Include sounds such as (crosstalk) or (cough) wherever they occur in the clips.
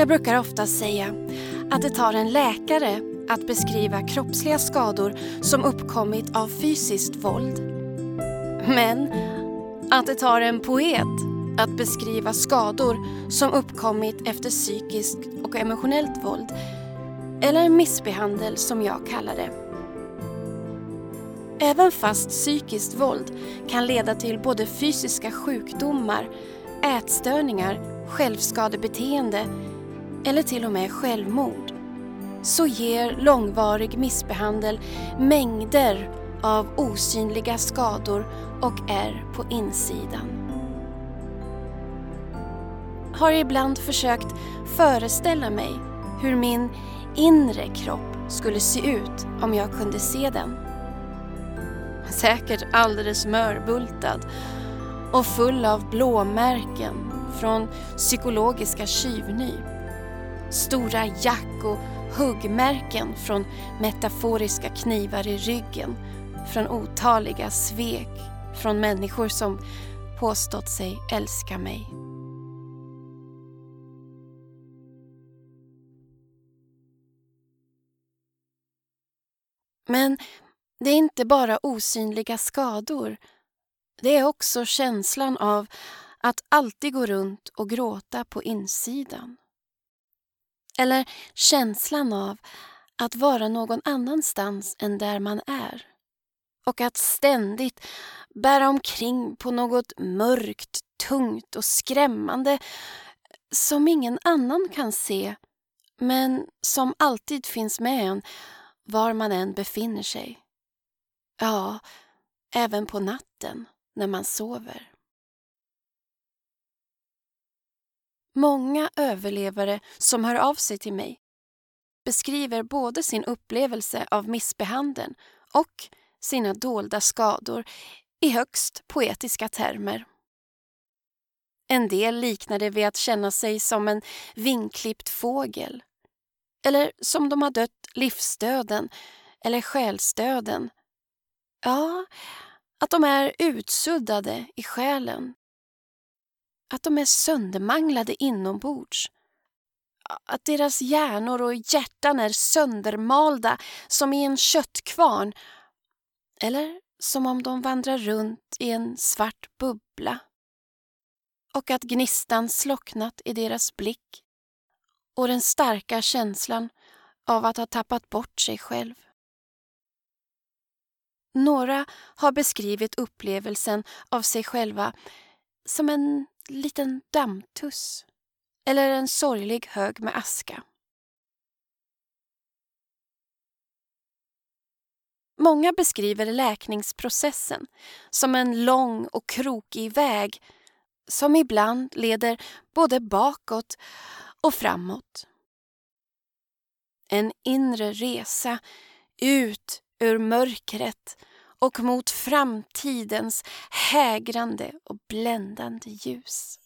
Jag brukar ofta säga att det tar en läkare att beskriva kroppsliga skador som uppkommit av fysiskt våld. Men att det tar en poet att beskriva skador som uppkommit efter psykiskt och emotionellt våld eller missbehandel som jag kallar det. Även fast psykiskt våld kan leda till både fysiska sjukdomar, ätstörningar, självskadebeteende eller till och med självmord så ger långvarig missbehandel mängder av osynliga skador och är på insidan. Har ibland försökt föreställa mig hur min inre kropp skulle se ut om jag kunde se den. Säkert alldeles mörbultad och full av blåmärken från psykologiska tjuvnyp. Stora jack och huggmärken från metaforiska knivar i ryggen från otaliga svek från människor som påstått sig älska mig. Men det är inte bara osynliga skador. Det är också känslan av att alltid gå runt och gråta på insidan. Eller känslan av att vara någon annanstans än där man är. Och att ständigt bära omkring på något mörkt, tungt och skrämmande som ingen annan kan se men som alltid finns med en var man än befinner sig. Ja, även på natten när man sover. Många överlevare som hör av sig till mig beskriver både sin upplevelse av missbehandeln och sina dolda skador i högst poetiska termer. En del liknar det vid att känna sig som en vinklippt fågel eller som de har dött livsdöden eller själsdöden. Ja, att de är utsuddade i själen. Att de är söndermanglade inombords. Att deras hjärnor och hjärtan är söndermalda som i en köttkvarn. Eller som om de vandrar runt i en svart bubbla. Och att gnistan slocknat i deras blick och den starka känslan av att ha tappat bort sig själv. Några har beskrivit upplevelsen av sig själva som en liten dammtuss eller en sorglig hög med aska. Många beskriver läkningsprocessen som en lång och krokig väg som ibland leder både bakåt och framåt. En inre resa ut ur mörkret och mot framtidens hägrande och bländande ljus.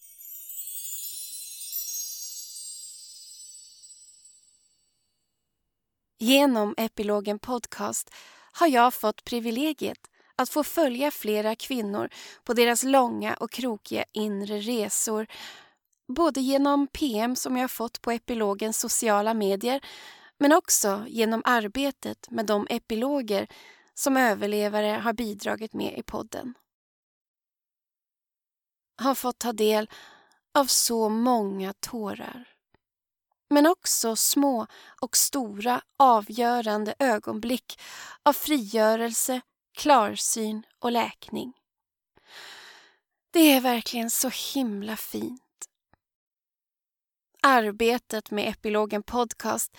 Genom Epilogen Podcast har jag fått privilegiet att få följa flera kvinnor på deras långa och krokiga inre resor både genom PM som jag fått på epilogens sociala medier men också genom arbetet med de epiloger som överlevare har bidragit med i podden. Har fått ta del av så många tårar. Men också små och stora avgörande ögonblick av frigörelse, klarsyn och läkning. Det är verkligen så himla fint. Arbetet med Epilogen Podcast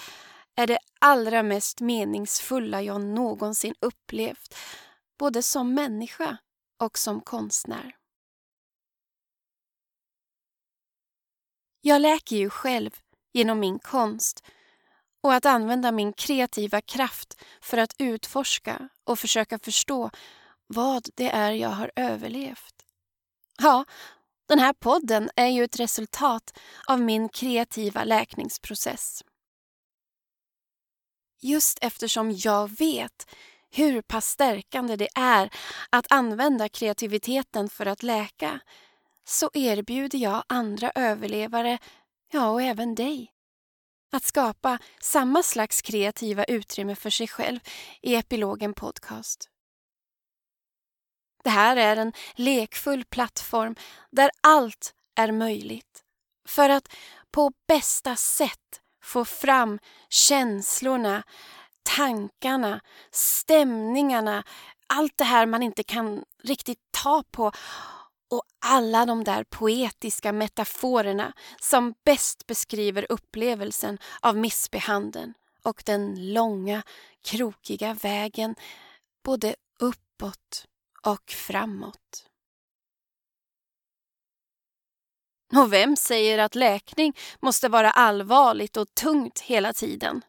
är det allra mest meningsfulla jag någonsin upplevt, både som människa och som konstnär. Jag läker ju själv genom min konst och att använda min kreativa kraft för att utforska och försöka förstå vad det är jag har överlevt. Ja, den här podden är ju ett resultat av min kreativa läkningsprocess. Just eftersom jag vet hur pass stärkande det är att använda kreativiteten för att läka så erbjuder jag andra överlevare, ja och även dig, att skapa samma slags kreativa utrymme för sig själv i Epilogen Podcast. Det här är en lekfull plattform där allt är möjligt för att på bästa sätt få fram känslorna, tankarna, stämningarna, allt det här man inte kan riktigt ta på och alla de där poetiska metaforerna som bäst beskriver upplevelsen av missbehandeln och den långa, krokiga vägen både uppåt och framåt. Och vem säger att läkning måste vara allvarligt och tungt hela tiden?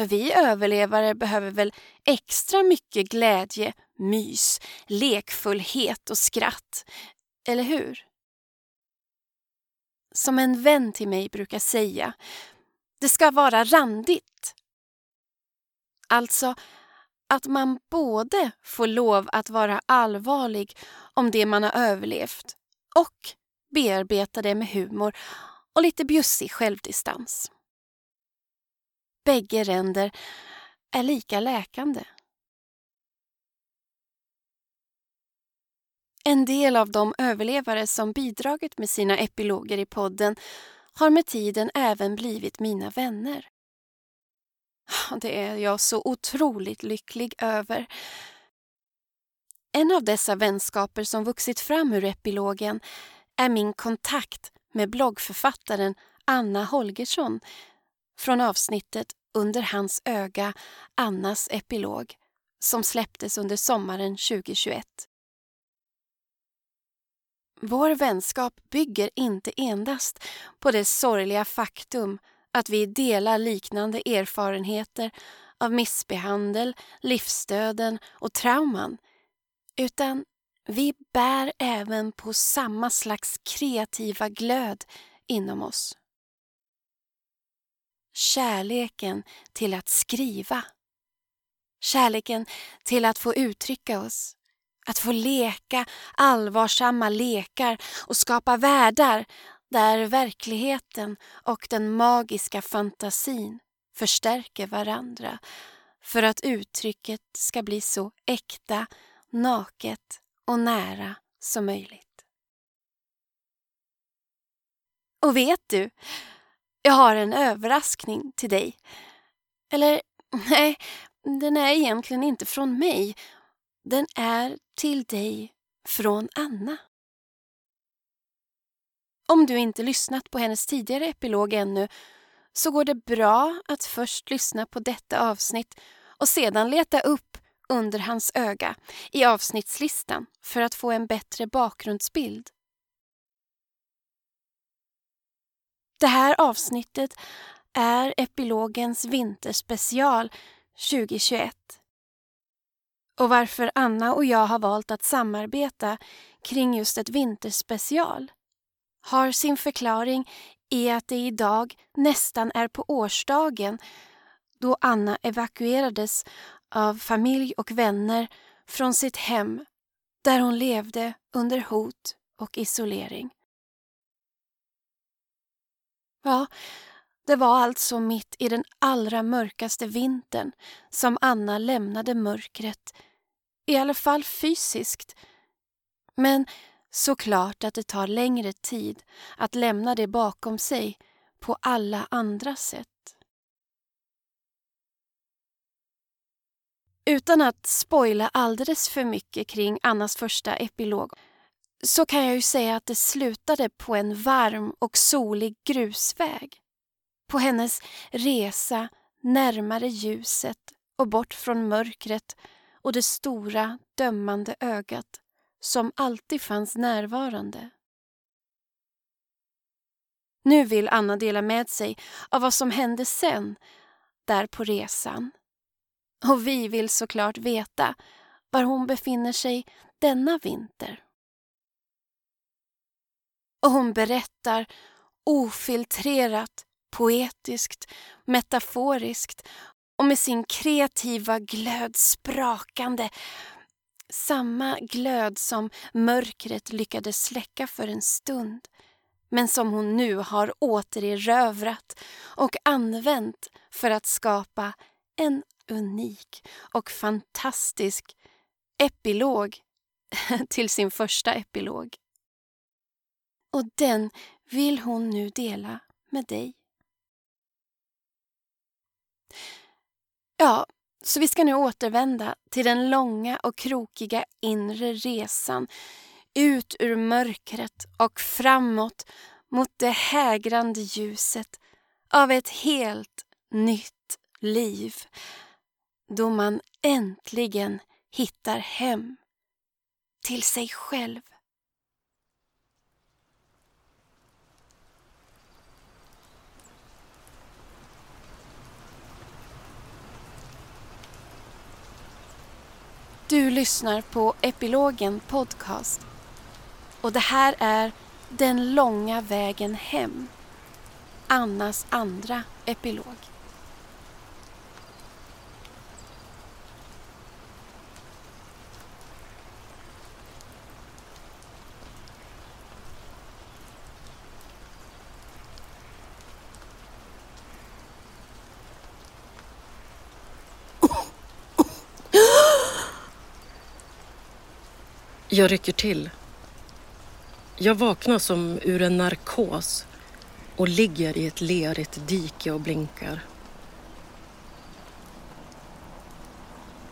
Vi överlevare behöver väl extra mycket glädje, mys, lekfullhet och skratt, eller hur? Som en vän till mig brukar säga, det ska vara randigt. Alltså att man både får lov att vara allvarlig om det man har överlevt och bearbeta det med humor och lite bjussig självdistans. Bägge ränder är lika läkande. En del av de överlevare som bidragit med sina epiloger i podden har med tiden även blivit mina vänner. Det är jag så otroligt lycklig över. En av dessa vänskaper som vuxit fram ur epilogen är min kontakt med bloggförfattaren Anna Holgersson från avsnittet Under hans öga, Annas epilog som släpptes under sommaren 2021. Vår vänskap bygger inte endast på det sorgliga faktum att vi delar liknande erfarenheter av missbehandel, livsdöden och trauman utan vi bär även på samma slags kreativa glöd inom oss. Kärleken till att skriva. Kärleken till att få uttrycka oss. Att få leka allvarsamma lekar och skapa världar där verkligheten och den magiska fantasin förstärker varandra för att uttrycket ska bli så äkta, naket och nära som möjligt. Och vet du, jag har en överraskning till dig. Eller (laughs) nej, den är egentligen inte från mig. Den är till dig från Anna. Om du inte lyssnat på hennes tidigare epilog ännu så går det bra att först lyssna på detta avsnitt och sedan leta upp under hans öga i avsnittslistan för att få en bättre bakgrundsbild. Det här avsnittet är epilogens vinterspecial 2021. Och varför Anna och jag har valt att samarbeta kring just ett vinterspecial har sin förklaring i att det idag nästan är på årsdagen då Anna evakuerades av familj och vänner från sitt hem där hon levde under hot och isolering. Ja, det var alltså mitt i den allra mörkaste vintern som Anna lämnade mörkret, i alla fall fysiskt. Men såklart att det tar längre tid att lämna det bakom sig på alla andra sätt. Utan att spoila alldeles för mycket kring Annas första epilog så kan jag ju säga att det slutade på en varm och solig grusväg. På hennes resa närmare ljuset och bort från mörkret och det stora dömande ögat som alltid fanns närvarande. Nu vill Anna dela med sig av vad som hände sen, där på resan. Och vi vill såklart veta var hon befinner sig denna vinter. Och hon berättar ofiltrerat, poetiskt, metaforiskt och med sin kreativa glöd sprakande. Samma glöd som mörkret lyckades släcka för en stund men som hon nu har återerövrat och använt för att skapa en unik och fantastisk epilog (laughs) till sin första epilog. Och den vill hon nu dela med dig. Ja, så vi ska nu återvända till den långa och krokiga inre resan ut ur mörkret och framåt mot det hägrande ljuset av ett helt nytt liv då man äntligen hittar hem till sig själv. Du lyssnar på Epilogen Podcast och det här är Den långa vägen hem, Annas andra epilog. Jag rycker till. Jag vaknar som ur en narkos och ligger i ett lerigt dike och blinkar.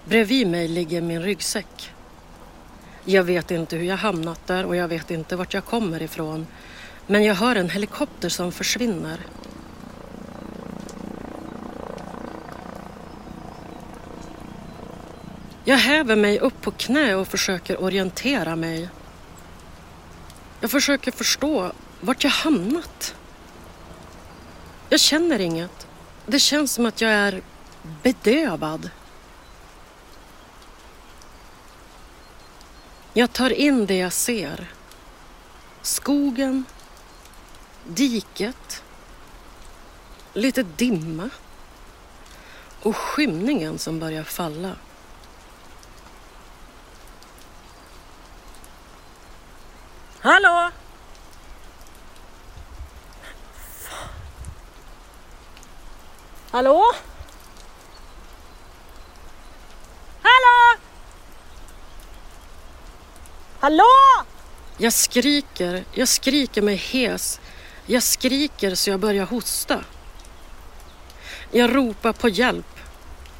Bredvid mig ligger min ryggsäck. Jag vet inte hur jag hamnat där och jag vet inte vart jag kommer ifrån. Men jag hör en helikopter som försvinner. Jag häver mig upp på knä och försöker orientera mig. Jag försöker förstå vart jag hamnat. Jag känner inget. Det känns som att jag är bedövad. Jag tar in det jag ser. Skogen, diket, lite dimma och skymningen som börjar falla. Hallå? Hallå? Hallå? Hallå? Jag skriker, jag skriker mig hes. Jag skriker så jag börjar hosta. Jag ropar på hjälp,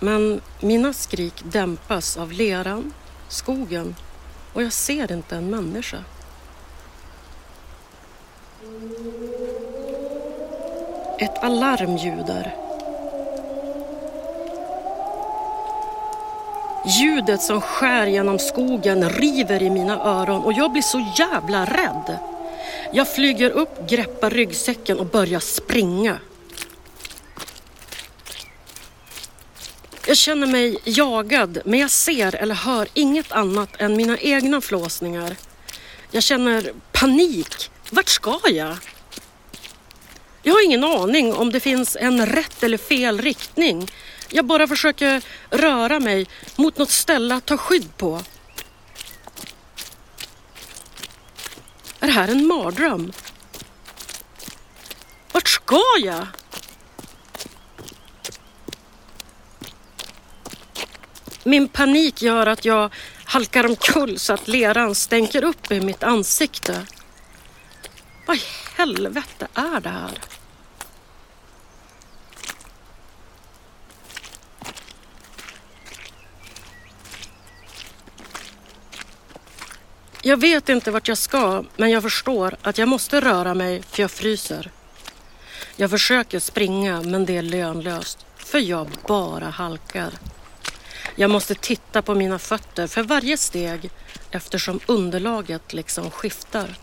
men mina skrik dämpas av leran, skogen och jag ser inte en människa. Ett alarm ljuder. Ljudet som skär genom skogen river i mina öron och jag blir så jävla rädd. Jag flyger upp, greppar ryggsäcken och börjar springa. Jag känner mig jagad men jag ser eller hör inget annat än mina egna flåsningar. Jag känner panik. Vart ska jag? Jag har ingen aning om det finns en rätt eller fel riktning. Jag bara försöker röra mig mot något ställe att ta skydd på. Är det här en mardröm? Vart ska jag? Min panik gör att jag halkar omkull så att leran stänker upp i mitt ansikte. Vad i helvete är det här? Jag vet inte vart jag ska, men jag förstår att jag måste röra mig för jag fryser. Jag försöker springa, men det är lönlöst, för jag bara halkar. Jag måste titta på mina fötter för varje steg eftersom underlaget liksom skiftar.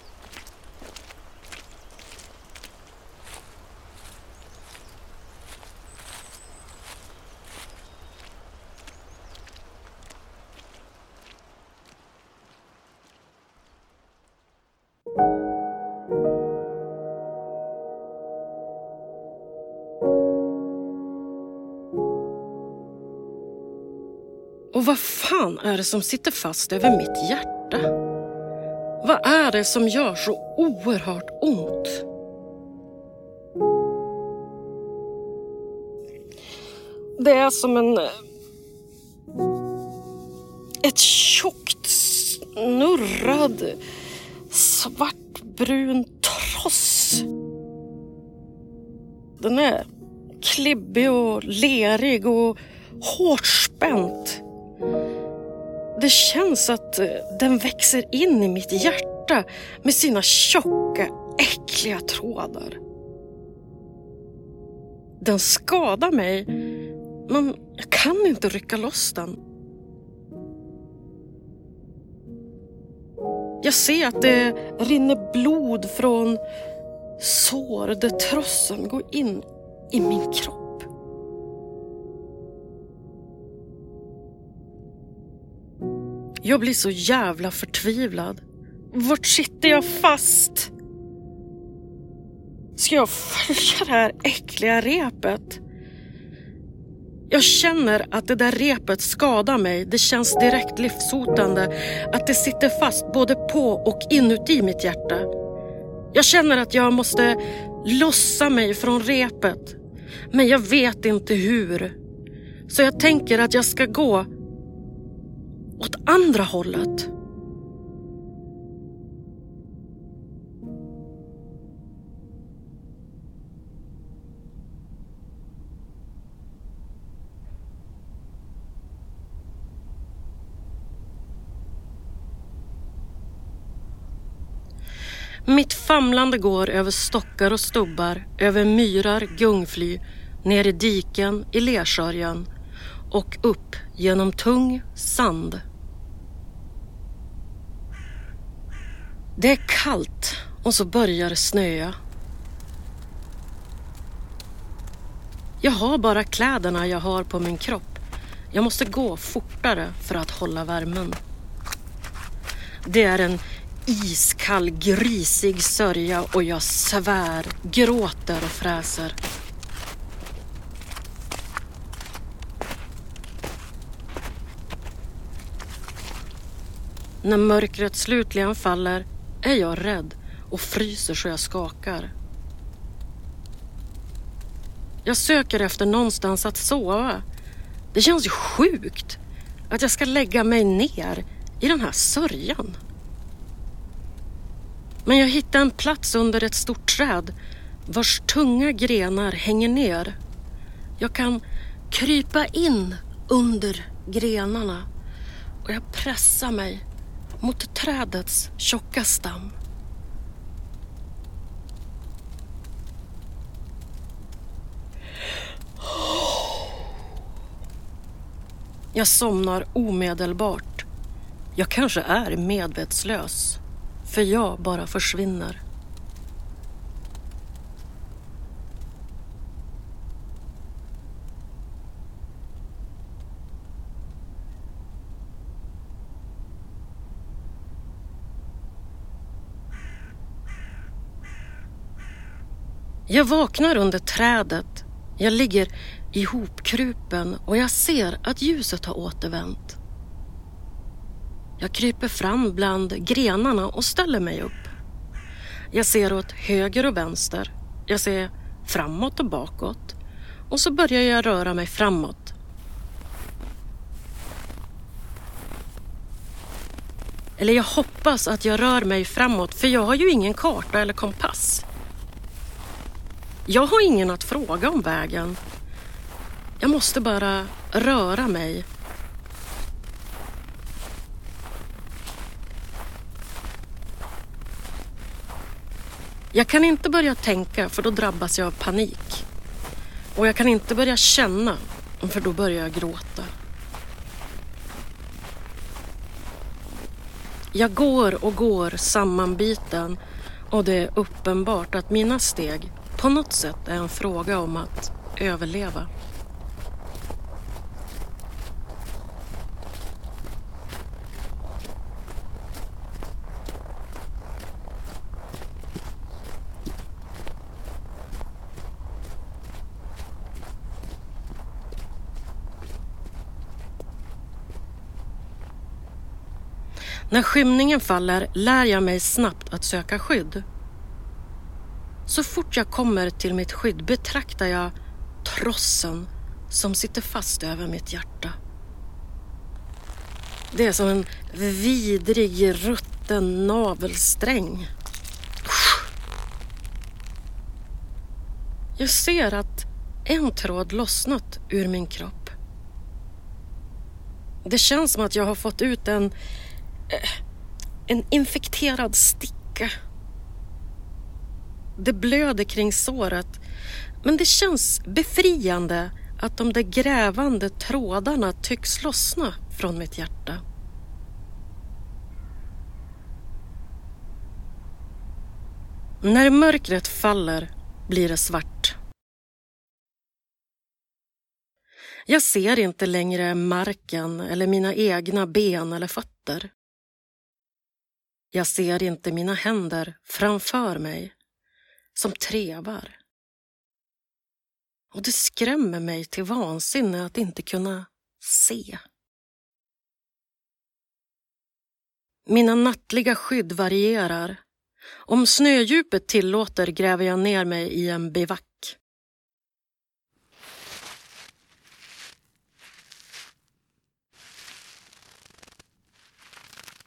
Och vad fan är det som sitter fast över mitt hjärta? Vad är det som gör så oerhört ont? Det är som en... Eh, ett tjockt, snurrad, svartbrun tross. Den är klibbig och lerig och hårt spänt. Det känns att eh, den växer in i mitt hjärta med sina tjocka, äckliga trådar. Den skadar mig, men jag kan inte rycka loss den. Jag ser att det rinner blod från sår där trossen går in i min kropp. Jag blir så jävla förtvivlad. Vart sitter jag fast? Ska jag följa det här äckliga repet? Jag känner att det där repet skadar mig. Det känns direkt livshotande. Att det sitter fast både på och inuti mitt hjärta. Jag känner att jag måste lossa mig från repet. Men jag vet inte hur. Så jag tänker att jag ska gå åt andra hållet. Mitt famlande går över stockar och stubbar, över myrar, gungfly, ner i diken, i lersörjan och upp genom tung sand. Det är kallt och så börjar det snöa. Jag har bara kläderna jag har på min kropp. Jag måste gå fortare för att hålla värmen. Det är en iskall, grisig sörja och jag svär, gråter och fräser. När mörkret slutligen faller är jag rädd och fryser så jag skakar. Jag söker efter någonstans att sova. Det känns ju sjukt att jag ska lägga mig ner i den här sörjan. Men jag hittar en plats under ett stort träd vars tunga grenar hänger ner. Jag kan krypa in under grenarna och jag pressar mig mot trädets tjocka stam. Jag somnar omedelbart. Jag kanske är medvetslös, för jag bara försvinner. Jag vaknar under trädet. Jag ligger ihopkrupen och jag ser att ljuset har återvänt. Jag kryper fram bland grenarna och ställer mig upp. Jag ser åt höger och vänster. Jag ser framåt och bakåt. Och så börjar jag röra mig framåt. Eller jag hoppas att jag rör mig framåt för jag har ju ingen karta eller kompass. Jag har ingen att fråga om vägen. Jag måste bara röra mig. Jag kan inte börja tänka för då drabbas jag av panik. Och jag kan inte börja känna för då börjar jag gråta. Jag går och går sammanbiten och det är uppenbart att mina steg på något sätt är en fråga om att överleva. När skymningen faller lär jag mig snabbt att söka skydd. Så fort jag kommer till mitt skydd betraktar jag trossen som sitter fast över mitt hjärta. Det är som en vidrig, rutten navelsträng. Jag ser att en tråd lossnat ur min kropp. Det känns som att jag har fått ut en, eh, en infekterad sticka. Det blöder kring såret men det känns befriande att de där grävande trådarna tycks lossna från mitt hjärta. När mörkret faller blir det svart. Jag ser inte längre marken eller mina egna ben eller fötter. Jag ser inte mina händer framför mig som trevar. Och det skrämmer mig till vansinne att inte kunna se. Mina nattliga skydd varierar. Om snödjupet tillåter gräver jag ner mig i en bivack.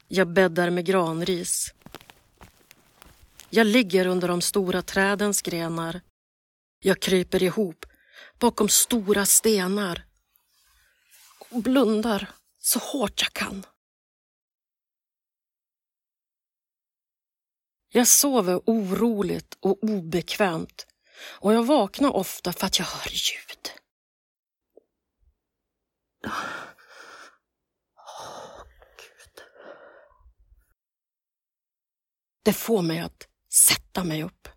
Jag bäddar med granris. Jag ligger under de stora trädens grenar. Jag kryper ihop bakom stora stenar och blundar så hårt jag kan. Jag sover oroligt och obekvämt och jag vaknar ofta för att jag hör ljud. Oh, Gud. Det får mig att sätta mig upp.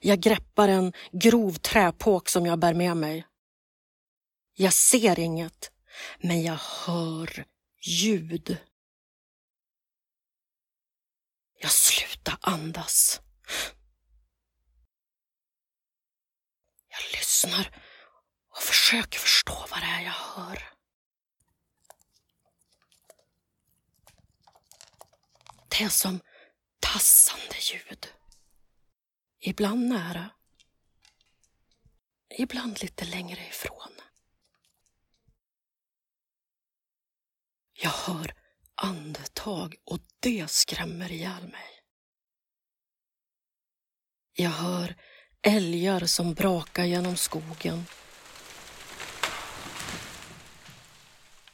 Jag greppar en grov träpåk som jag bär med mig. Jag ser inget, men jag hör ljud. Jag slutar andas. Jag lyssnar och försöker förstå vad det är jag hör. Det är som tassande ljud. Ibland nära. Ibland lite längre ifrån. Jag hör andetag och det skrämmer ihjäl mig. Jag hör älgar som brakar genom skogen.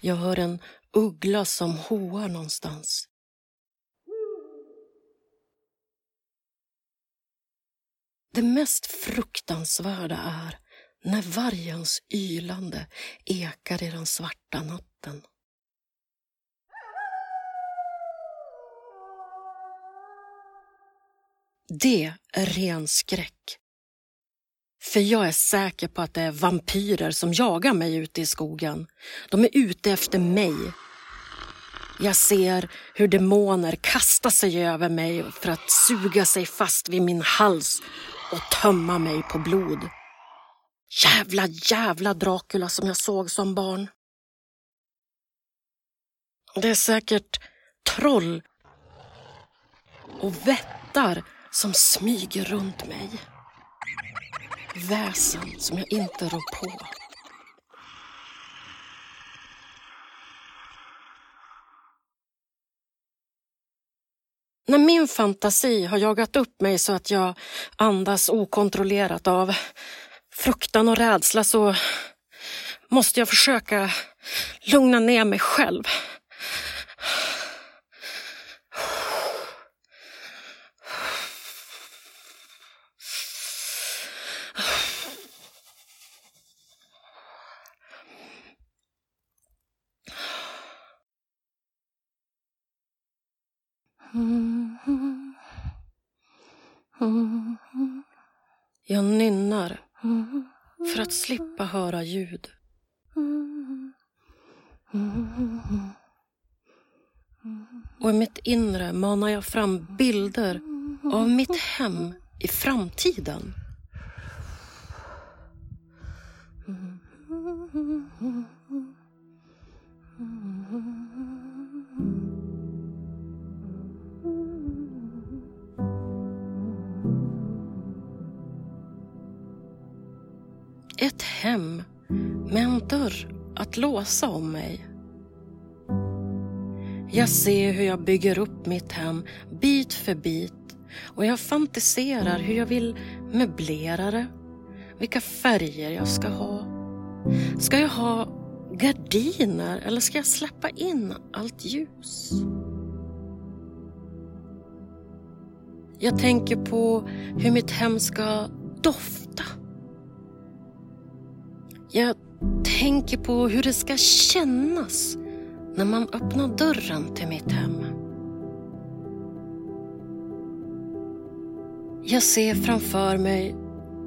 Jag hör en uggla som hoar någonstans. Det mest fruktansvärda är när vargens ylande ekar i den svarta natten. Det är ren skräck. För jag är säker på att det är vampyrer som jagar mig ute i skogen. De är ute efter mig. Jag ser hur demoner kastar sig över mig för att suga sig fast vid min hals och tömma mig på blod. Jävla, jävla Dracula som jag såg som barn. Det är säkert troll och vättar som smyger runt mig. Väsen som jag inte rår på. När min fantasi har jagat upp mig så att jag andas okontrollerat av fruktan och rädsla så måste jag försöka lugna ner mig själv. Jag nynnar för att slippa höra ljud. Och i mitt inre manar jag fram bilder av mitt hem i framtiden. Ett hem med en dörr att låsa om mig. Jag ser hur jag bygger upp mitt hem bit för bit och jag fantiserar hur jag vill möblera det, vilka färger jag ska ha. Ska jag ha gardiner eller ska jag släppa in allt ljus? Jag tänker på hur mitt hem ska dofta. Jag tänker på hur det ska kännas när man öppnar dörren till mitt hem. Jag ser framför mig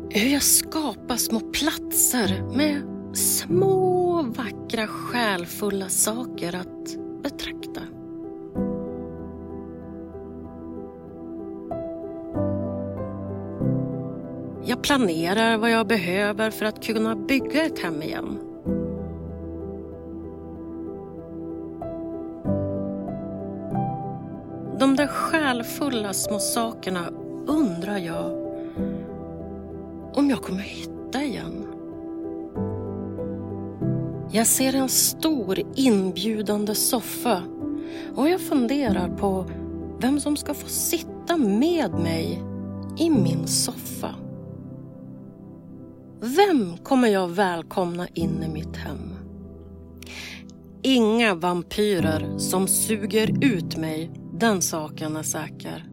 hur jag skapar små platser med små vackra själfulla saker att betrakta. Jag planerar vad jag behöver för att kunna bygga ett hem igen. De där själfulla små sakerna undrar jag om jag kommer hitta igen. Jag ser en stor inbjudande soffa och jag funderar på vem som ska få sitta med mig i min soffa. Vem kommer jag välkomna in i mitt hem? Inga vampyrer som suger ut mig, den saken är säker.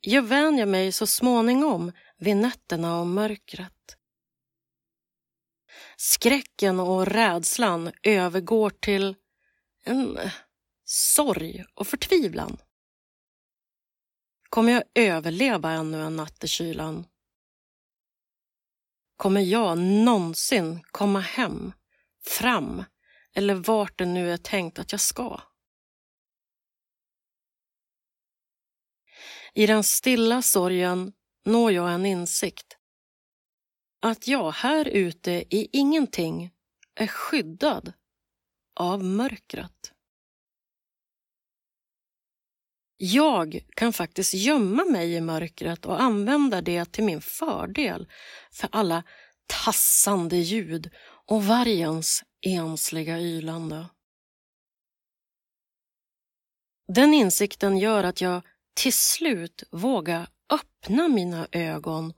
Jag vänjer mig så småningom vid nätterna och mörkret. Skräcken och rädslan övergår till en eh, sorg och förtvivlan. Kommer jag överleva ännu en natt i kylan? Kommer jag någonsin komma hem, fram eller vart det nu är tänkt att jag ska? I den stilla sorgen når jag en insikt. Att jag här ute i ingenting är skyddad av mörkret. Jag kan faktiskt gömma mig i mörkret och använda det till min fördel för alla tassande ljud och vargens ensliga ylande. Den insikten gör att jag till slut vågar öppna mina ögon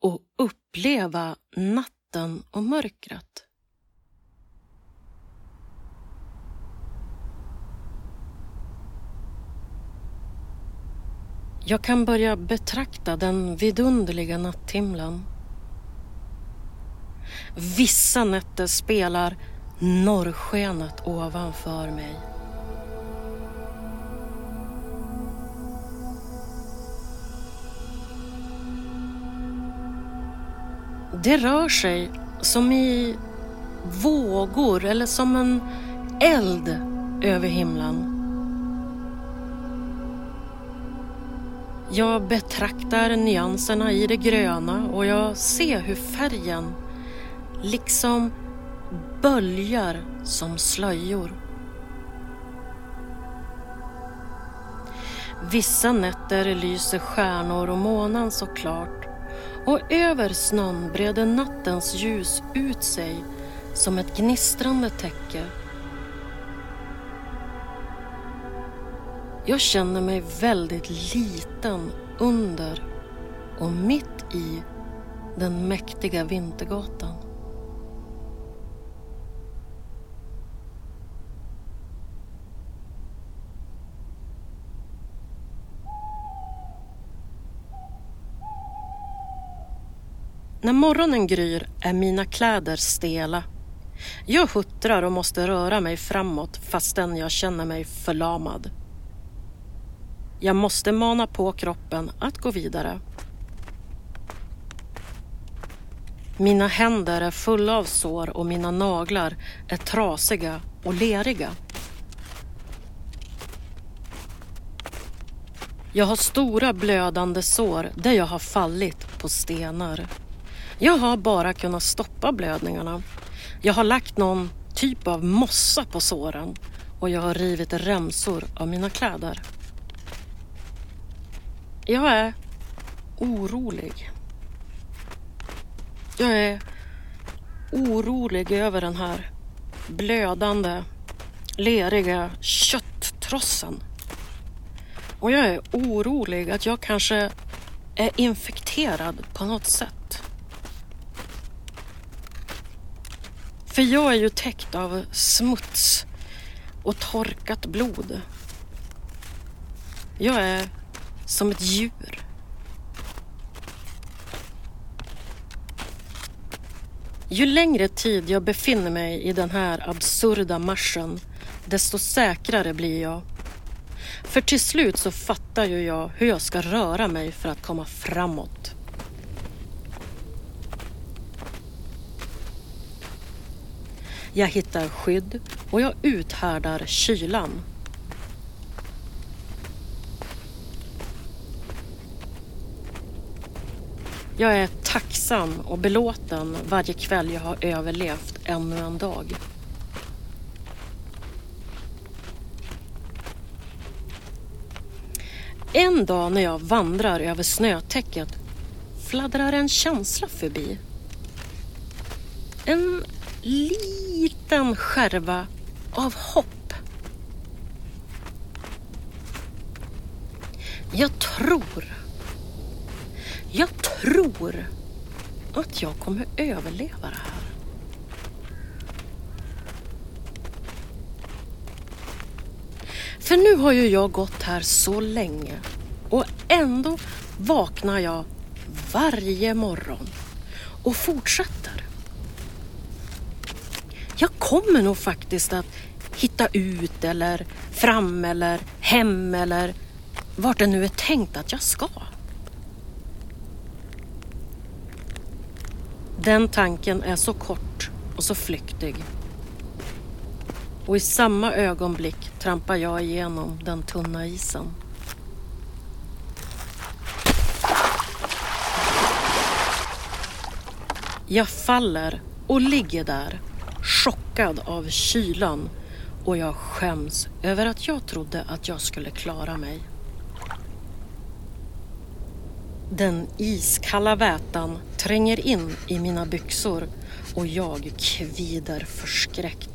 och uppleva natten och mörkret. Jag kan börja betrakta den vidunderliga natthimlen. Vissa nätter spelar norrskenet ovanför mig. Det rör sig som i vågor eller som en eld över himlen. Jag betraktar nyanserna i det gröna och jag ser hur färgen liksom böljar som slöjor. Vissa nätter lyser stjärnor och månen så klart och över snön breder nattens ljus ut sig som ett gnistrande täcke. Jag känner mig väldigt liten under och mitt i den mäktiga Vintergatan. När morgonen gryr är mina kläder stela. Jag huttrar och måste röra mig framåt fastän jag känner mig förlamad. Jag måste mana på kroppen att gå vidare. Mina händer är fulla av sår och mina naglar är trasiga och leriga. Jag har stora blödande sår där jag har fallit på stenar. Jag har bara kunnat stoppa blödningarna. Jag har lagt någon typ av mossa på såren och jag har rivit remsor av mina kläder. Jag är orolig. Jag är orolig över den här blödande, leriga kötttrossen. Och jag är orolig att jag kanske är infekterad på något sätt. För jag är ju täckt av smuts och torkat blod. Jag är som ett djur. Ju längre tid jag befinner mig i den här absurda marschen, desto säkrare blir jag. För till slut så fattar ju jag hur jag ska röra mig för att komma framåt. Jag hittar skydd och jag uthärdar kylan. Jag är tacksam och belåten varje kväll jag har överlevt ännu en dag. En dag när jag vandrar över snötäcket fladdrar en känsla förbi. En liten skärva av hopp. Jag tror, jag tror att jag kommer överleva det här. För nu har ju jag gått här så länge och ändå vaknar jag varje morgon och fortsätter. Jag kommer nog faktiskt att hitta ut eller fram eller hem eller vart det nu är tänkt att jag ska. Den tanken är så kort och så flyktig. Och i samma ögonblick trampar jag igenom den tunna isen. Jag faller och ligger där, chockad av kylan och jag skäms över att jag trodde att jag skulle klara mig. Den iskalla vätan tränger in i mina byxor och jag kvider förskräckt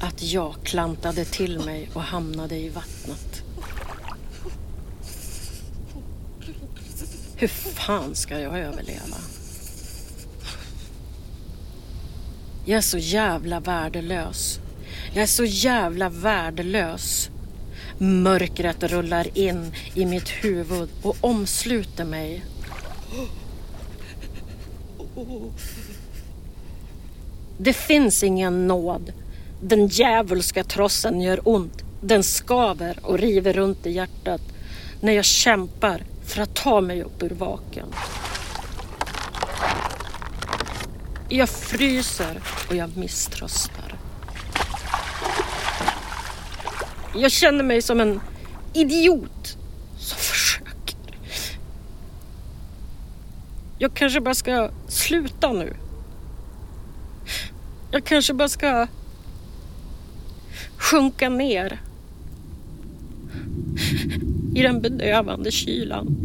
att jag klantade till mig och hamnade i vattnet. Hur fan ska jag överleva? Jag är så jävla värdelös. Jag är så jävla värdelös. Mörkret rullar in i mitt huvud och omsluter mig. Det finns ingen nåd. Den djävulska trossen gör ont. Den skaver och river runt i hjärtat när jag kämpar för att ta mig upp ur vaken. Jag fryser och jag misströstar. Jag känner mig som en idiot som försöker. Jag kanske bara ska sluta nu. Jag kanske bara ska sjunka ner i den bedövande kylan.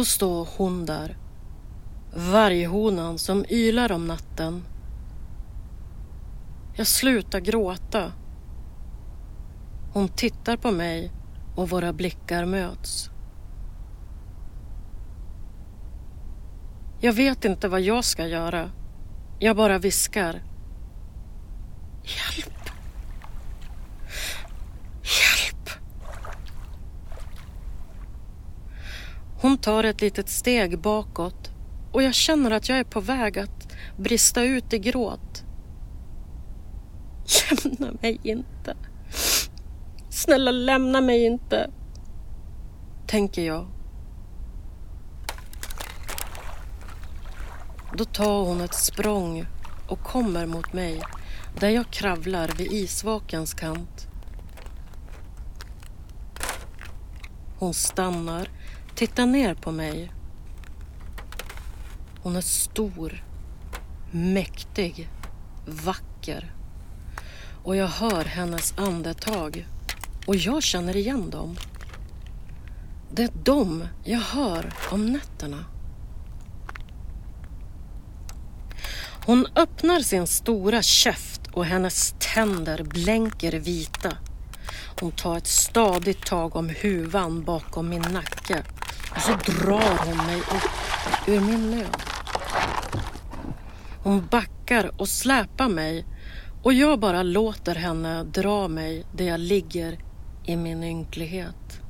Då står hon där. Varghonan som ylar om natten. Jag slutar gråta. Hon tittar på mig och våra blickar möts. Jag vet inte vad jag ska göra. Jag bara viskar. Hjälp! Tar ett litet steg bakåt och jag känner att jag är på väg att brista ut i gråt. Lämna mig inte. Snälla lämna mig inte. Tänker jag. Då tar hon ett språng och kommer mot mig där jag kravlar vid isvakens kant. Hon stannar, tittar ner på mig. Hon är stor, mäktig, vacker och jag hör hennes andetag och jag känner igen dem. Det är dem jag hör om nätterna. Hon öppnar sin stora käft och hennes tänder blänker vita. Hon tar ett stadigt tag om huvan bakom min nacke och så drar hon mig upp ur min nöd. Hon backar och släpar mig och jag bara låter henne dra mig där jag ligger i min ynklighet.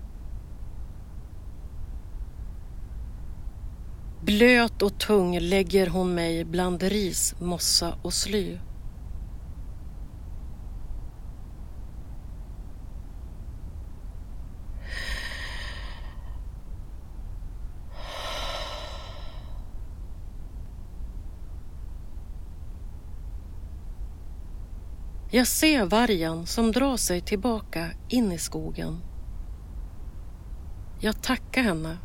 Blöt och tung lägger hon mig bland ris, mossa och sly. Jag ser vargen som drar sig tillbaka in i skogen. Jag tackar henne.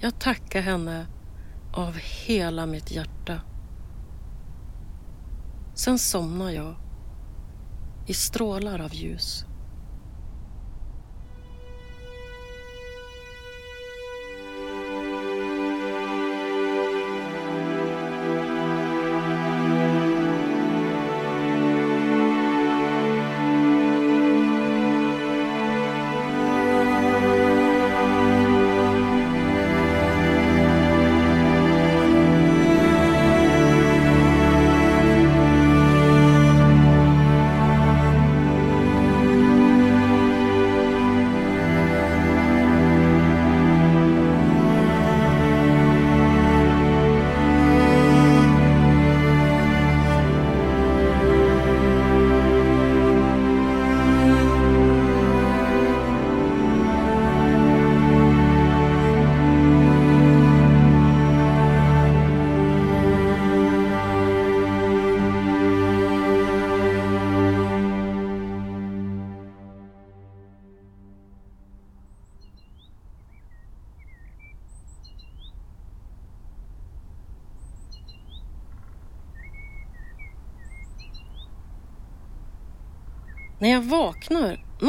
Jag tackar henne av hela mitt hjärta. Sen somnar jag i strålar av ljus.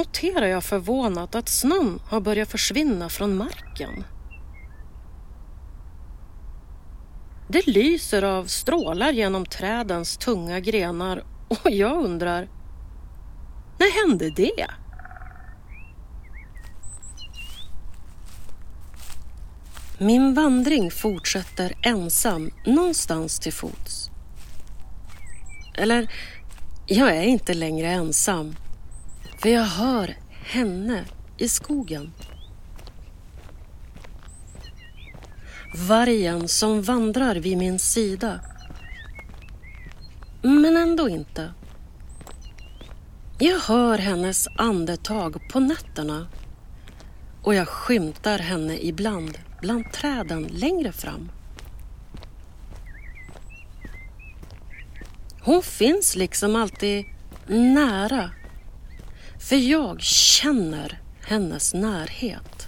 Noterar jag förvånat att snön har börjat försvinna från marken. Det lyser av strålar genom trädens tunga grenar och jag undrar, när hände det? Min vandring fortsätter ensam någonstans till fots. Eller jag är inte längre ensam. För jag hör henne i skogen. Vargen som vandrar vid min sida. Men ändå inte. Jag hör hennes andetag på nätterna och jag skymtar henne ibland bland träden längre fram. Hon finns liksom alltid nära. För jag känner hennes närhet.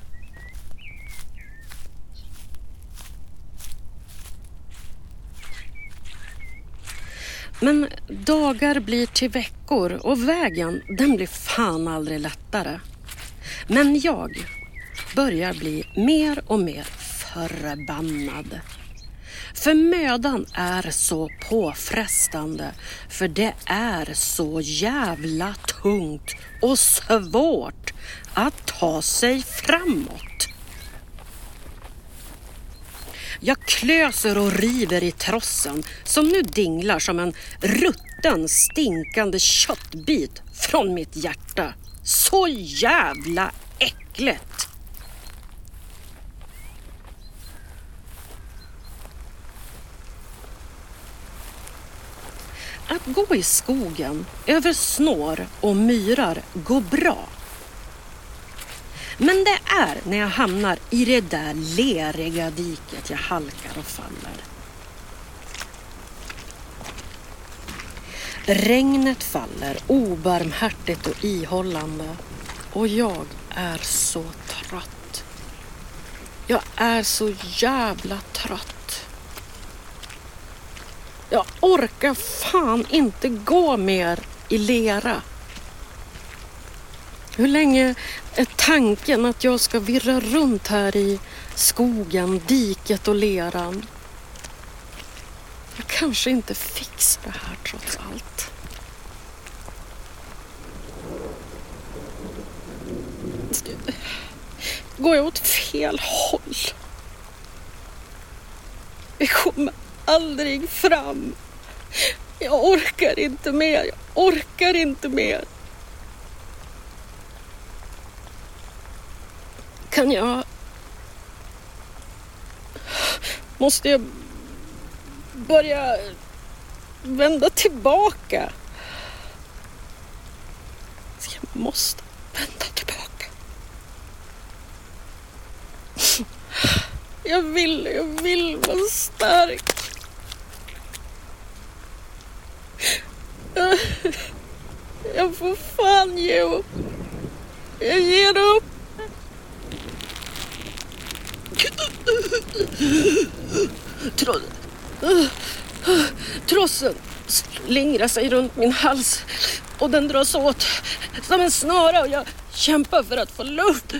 Men dagar blir till veckor och vägen den blir fan aldrig lättare. Men jag, börjar bli mer och mer förbannad. För mödan är så påfrestande, för det är så jävla tungt och svårt att ta sig framåt. Jag klöser och river i trossen som nu dinglar som en rutten stinkande köttbit från mitt hjärta. Så jävla äckligt! Att gå i skogen över snår och myrar går bra. Men det är när jag hamnar i det där leriga diket jag halkar och faller. Regnet faller obarmhärtigt och ihållande och jag är så trött. Jag är så jävla trött. Jag orkar fan inte gå mer i lera. Hur länge är tanken att jag ska virra runt här i skogen, diket och leran? Jag kanske inte fixar det här trots allt. Går jag åt fel håll? Vi kommer aldrig fram. Jag orkar inte mer. Jag orkar inte mer. Kan jag... Måste jag börja vända tillbaka? Jag måste vända tillbaka. Jag vill, jag vill vara stark. Jag får fan ge upp. Jag ger upp. Tro, trossen slingrar sig runt min hals och den dras åt som en snara och jag kämpar för att få luft.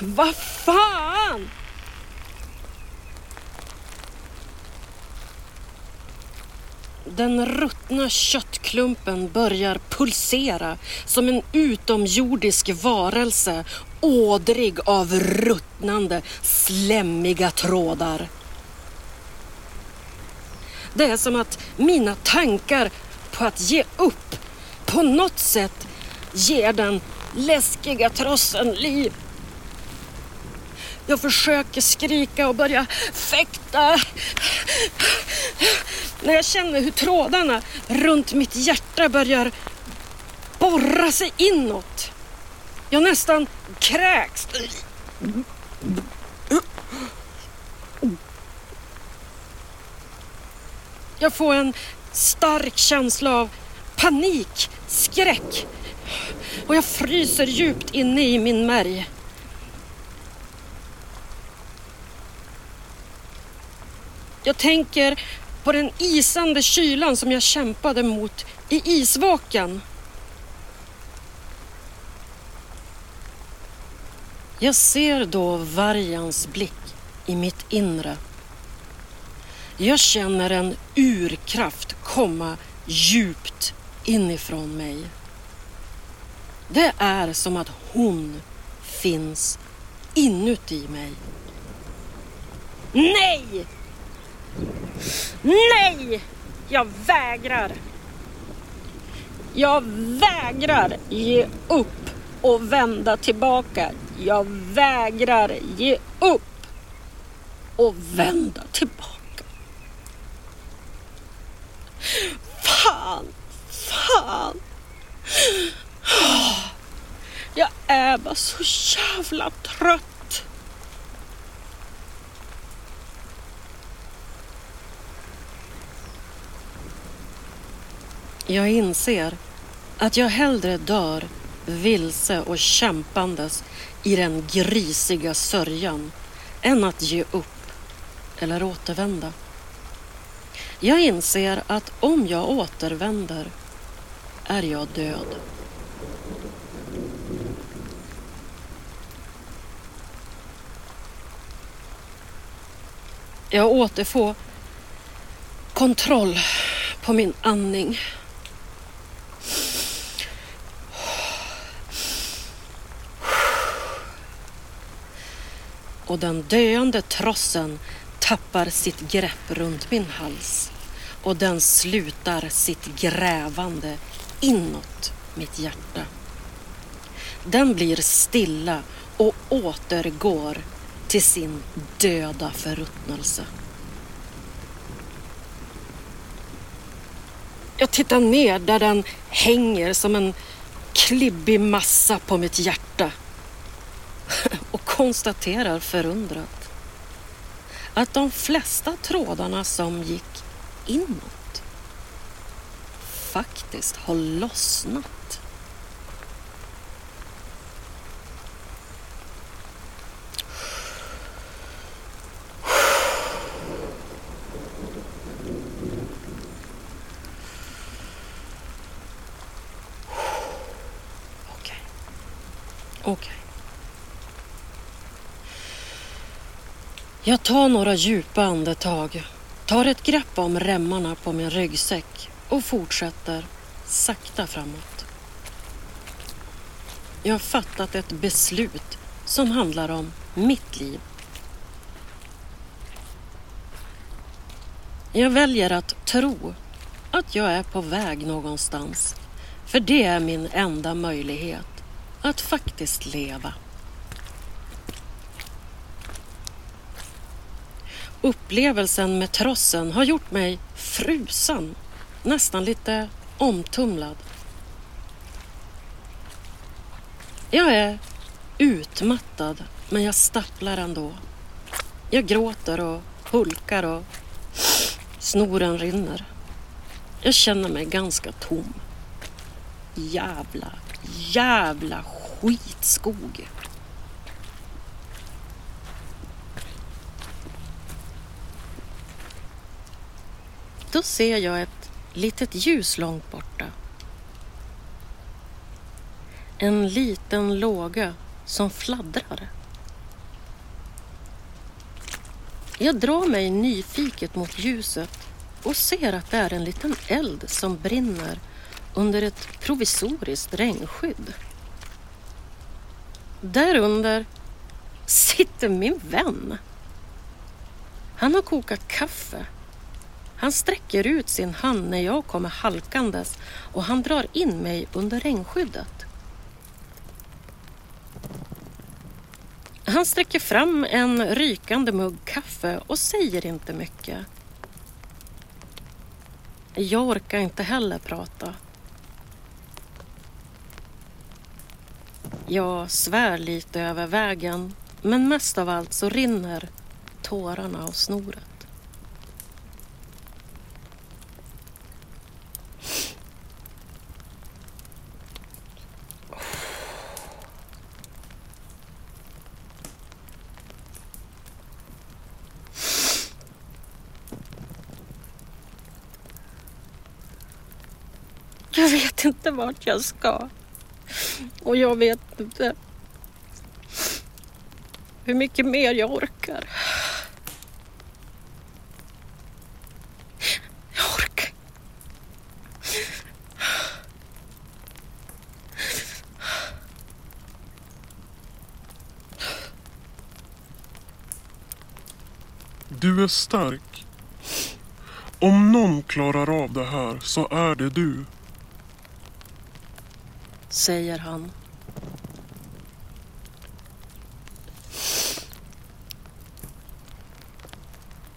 Vad fan! Den ruttna köttklumpen börjar pulsera som en utomjordisk varelse ådrig av ruttnande, slemmiga trådar. Det är som att mina tankar på att ge upp på något sätt ger den läskiga trossen liv. Jag försöker skrika och börja fäkta. När jag känner hur trådarna runt mitt hjärta börjar borra sig inåt. Jag nästan kräks. Jag får en stark känsla av panik, skräck och jag fryser djupt inne i min märg. Jag tänker på den isande kylan som jag kämpade mot i isvaken. Jag ser då vargens blick i mitt inre. Jag känner en urkraft komma djupt inifrån mig. Det är som att hon finns inuti mig. Nej! Nej! Jag vägrar. Jag vägrar ge upp och vända tillbaka. Jag vägrar ge upp och vända tillbaka. Fan, fan. Jag är bara så jävla trött. Jag inser att jag hellre dör vilse och kämpandes i den grisiga sörjan än att ge upp eller återvända. Jag inser att om jag återvänder är jag död. Jag återfår kontroll på min andning. Och den döende trossen tappar sitt grepp runt min hals och den slutar sitt grävande inåt mitt hjärta. Den blir stilla och återgår till sin döda förruttnelse. Jag tittar ner där den hänger som en klibbig massa på mitt hjärta (laughs) och konstaterar förundrat att de flesta trådarna som gick inåt faktiskt har lossnat. Okej. Okej. Jag tar några djupa andetag, tar ett grepp om remmarna på min ryggsäck och fortsätter sakta framåt. Jag har fattat ett beslut som handlar om mitt liv. Jag väljer att tro att jag är på väg någonstans. För det är min enda möjlighet att faktiskt leva. Upplevelsen med trossen har gjort mig frusen, nästan lite omtumlad. Jag är utmattad, men jag stapplar ändå. Jag gråter och hulkar och snoren rinner. Jag känner mig ganska tom. Jävla, jävla skitskog. Då ser jag ett litet ljus långt borta. En liten låga som fladdrar. Jag drar mig nyfiket mot ljuset och ser att det är en liten eld som brinner under ett provisoriskt regnskydd. Därunder sitter min vän. Han har kokat kaffe. Han sträcker ut sin hand när jag kommer halkandes och han drar in mig under regnskyddet. Han sträcker fram en rykande mugg kaffe och säger inte mycket. Jag orkar inte heller prata. Jag svär lite över vägen men mest av allt så rinner tårarna och snoret. Jag vet inte vart jag ska. Och jag vet inte hur mycket mer jag orkar. Jag orkar Du är stark. Om någon klarar av det här så är det du säger han.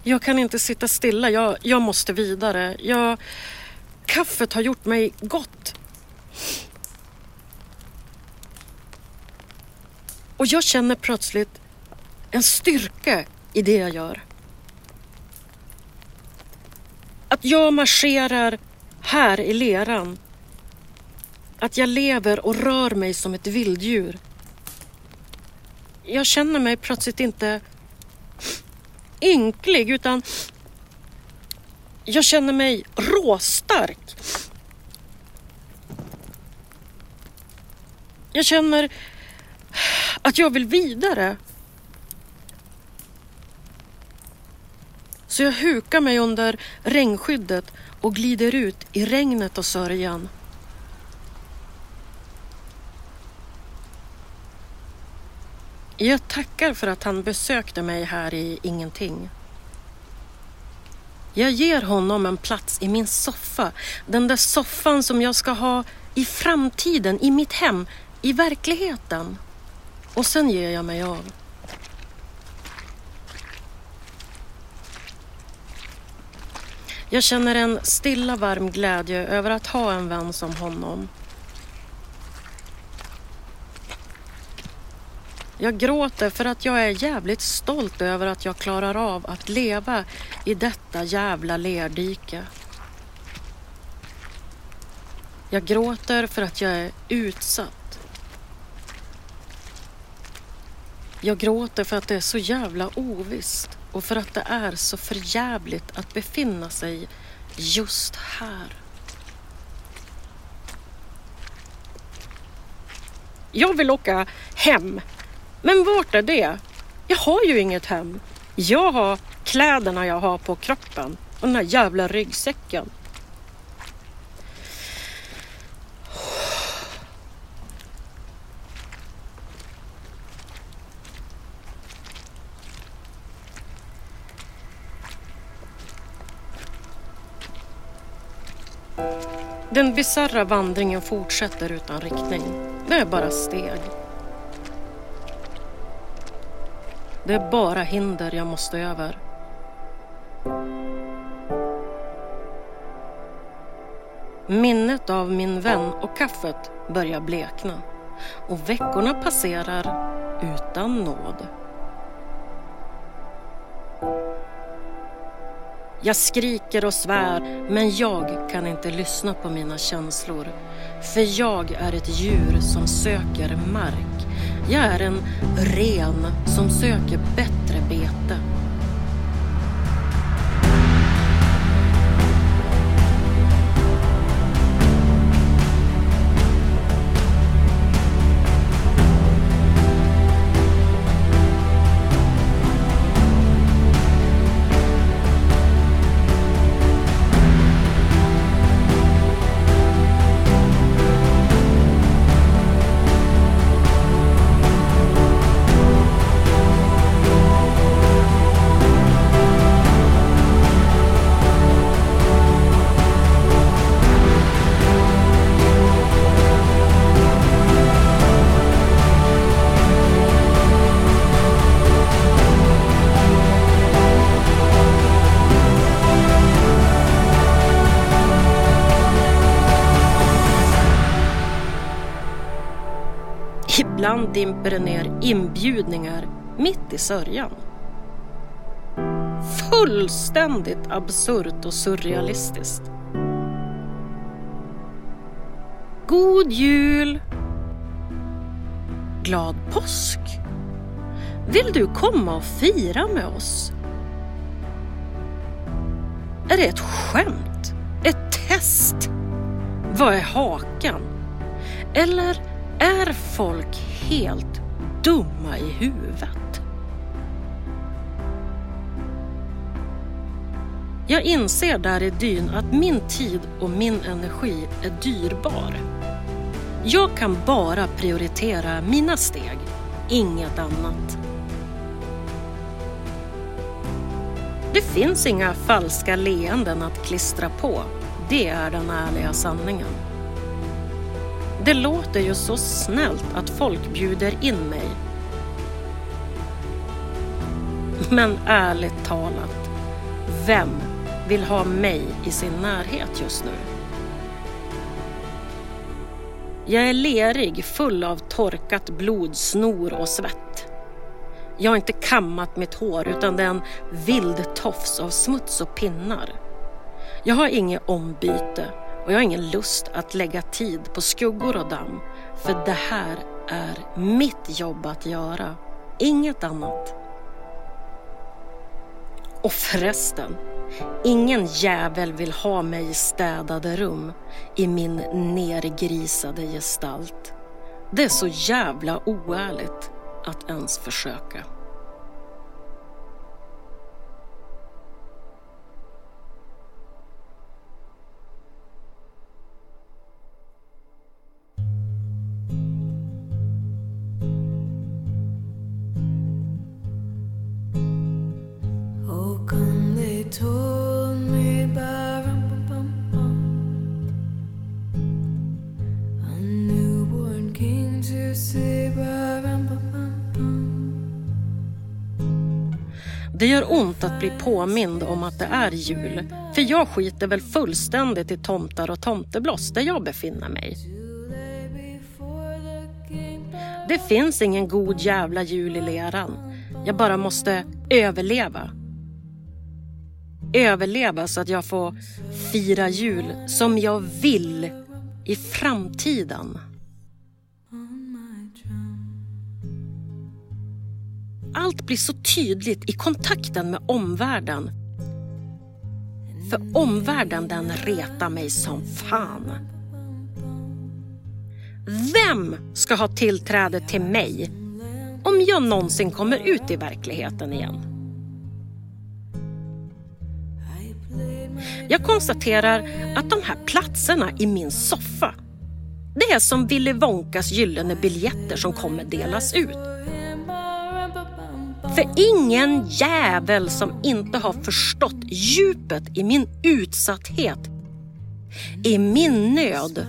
Jag kan inte sitta stilla. Jag, jag måste vidare. Jag, kaffet har gjort mig gott. Och jag känner plötsligt en styrka i det jag gör. Att jag marscherar här i leran att jag lever och rör mig som ett vilddjur. Jag känner mig plötsligt inte ynklig utan jag känner mig råstark. Jag känner att jag vill vidare. Så jag hukar mig under regnskyddet och glider ut i regnet och sörjan. Jag tackar för att han besökte mig här i ingenting. Jag ger honom en plats i min soffa. Den där soffan som jag ska ha i framtiden, i mitt hem, i verkligheten. Och sen ger jag mig av. Jag känner en stilla varm glädje över att ha en vän som honom. Jag gråter för att jag är jävligt stolt över att jag klarar av att leva i detta jävla lerdike. Jag gråter för att jag är utsatt. Jag gråter för att det är så jävla ovisst och för att det är så förjävligt att befinna sig just här. Jag vill åka hem men vart är det? Jag har ju inget hem. Jag har kläderna jag har på kroppen och den här jävla ryggsäcken. Den bisarra vandringen fortsätter utan riktning. Det är bara steg. Det är bara hinder jag måste över. Minnet av min vän och kaffet börjar blekna och veckorna passerar utan nåd. Jag skriker och svär, men jag kan inte lyssna på mina känslor. För jag är ett djur som söker mark. Jag är en ren som söker bättre bete. Ibland dimper det ner inbjudningar mitt i sörjan. Fullständigt absurt och surrealistiskt. God jul! Glad påsk! Vill du komma och fira med oss? Är det ett skämt? Ett test? Vad är hakan? Eller är folk helt dumma i huvudet? Jag inser där i dyn att min tid och min energi är dyrbar. Jag kan bara prioritera mina steg, inget annat. Det finns inga falska leenden att klistra på. Det är den ärliga sanningen. Det låter ju så snällt att folk bjuder in mig. Men ärligt talat, vem vill ha mig i sin närhet just nu? Jag är lerig, full av torkat blod, snor och svett. Jag har inte kammat mitt hår utan det är en vild tofs av smuts och pinnar. Jag har inget ombyte och jag har ingen lust att lägga tid på skuggor och damm. För det här är mitt jobb att göra, inget annat. Och förresten, ingen jävel vill ha mig i städade rum i min nergrisade gestalt. Det är så jävla oärligt att ens försöka. Told me by a newborn king to say Det gör ont att bli påmind om att det är jul. För jag skiter väl fullständigt i tomtar och tomtebloss där jag befinner mig. Det finns ingen god jävla jul i leran. Jag bara måste överleva. Överleva så att jag får fira jul som jag vill i framtiden. Allt blir så tydligt i kontakten med omvärlden. För omvärlden den retar mig som fan. Vem ska ha tillträde till mig om jag någonsin kommer ut i verkligheten igen? Jag konstaterar att de här platserna i min soffa det är som Willy Wonkas gyllene biljetter som kommer delas ut. För ingen jävel som inte har förstått djupet i min utsatthet, i min nöd,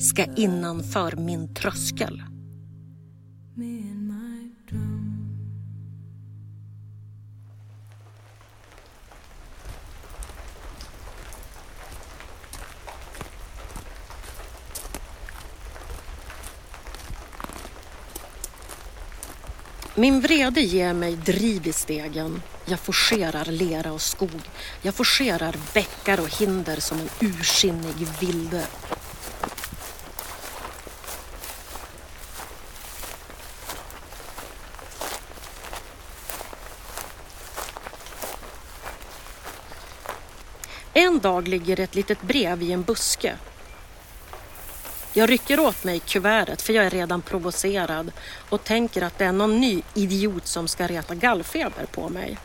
ska innanför min tröskel. Min vrede ger mig driv i stegen. Jag forcerar lera och skog. Jag forcerar bäckar och hinder som en ursinnig vilde. En dag ligger ett litet brev i en buske jag rycker åt mig kuvertet för jag är redan provocerad och tänker att det är någon ny idiot som ska reta gallfeber på mig.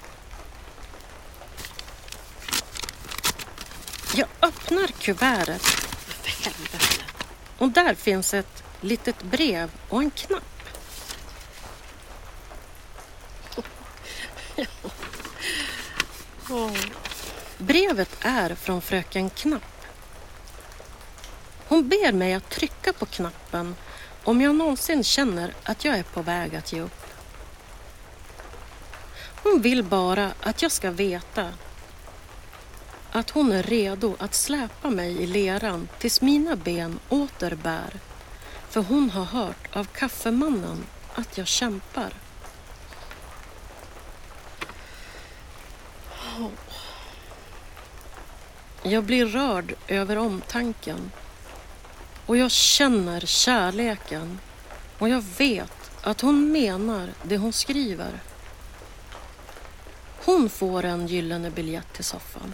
Jag öppnar kuvertet. Och där finns ett litet brev och en knapp. (laughs) Brevet är från fröken Knapp. Hon ber mig att trycka på knappen om jag någonsin känner att jag är på väg att ge upp. Hon vill bara att jag ska veta att hon är redo att släpa mig i leran tills mina ben åter bär. För hon har hört av kaffemannen att jag kämpar. Jag blir rörd över omtanken och jag känner kärleken och jag vet att hon menar det hon skriver. Hon får en gyllene biljett till soffan.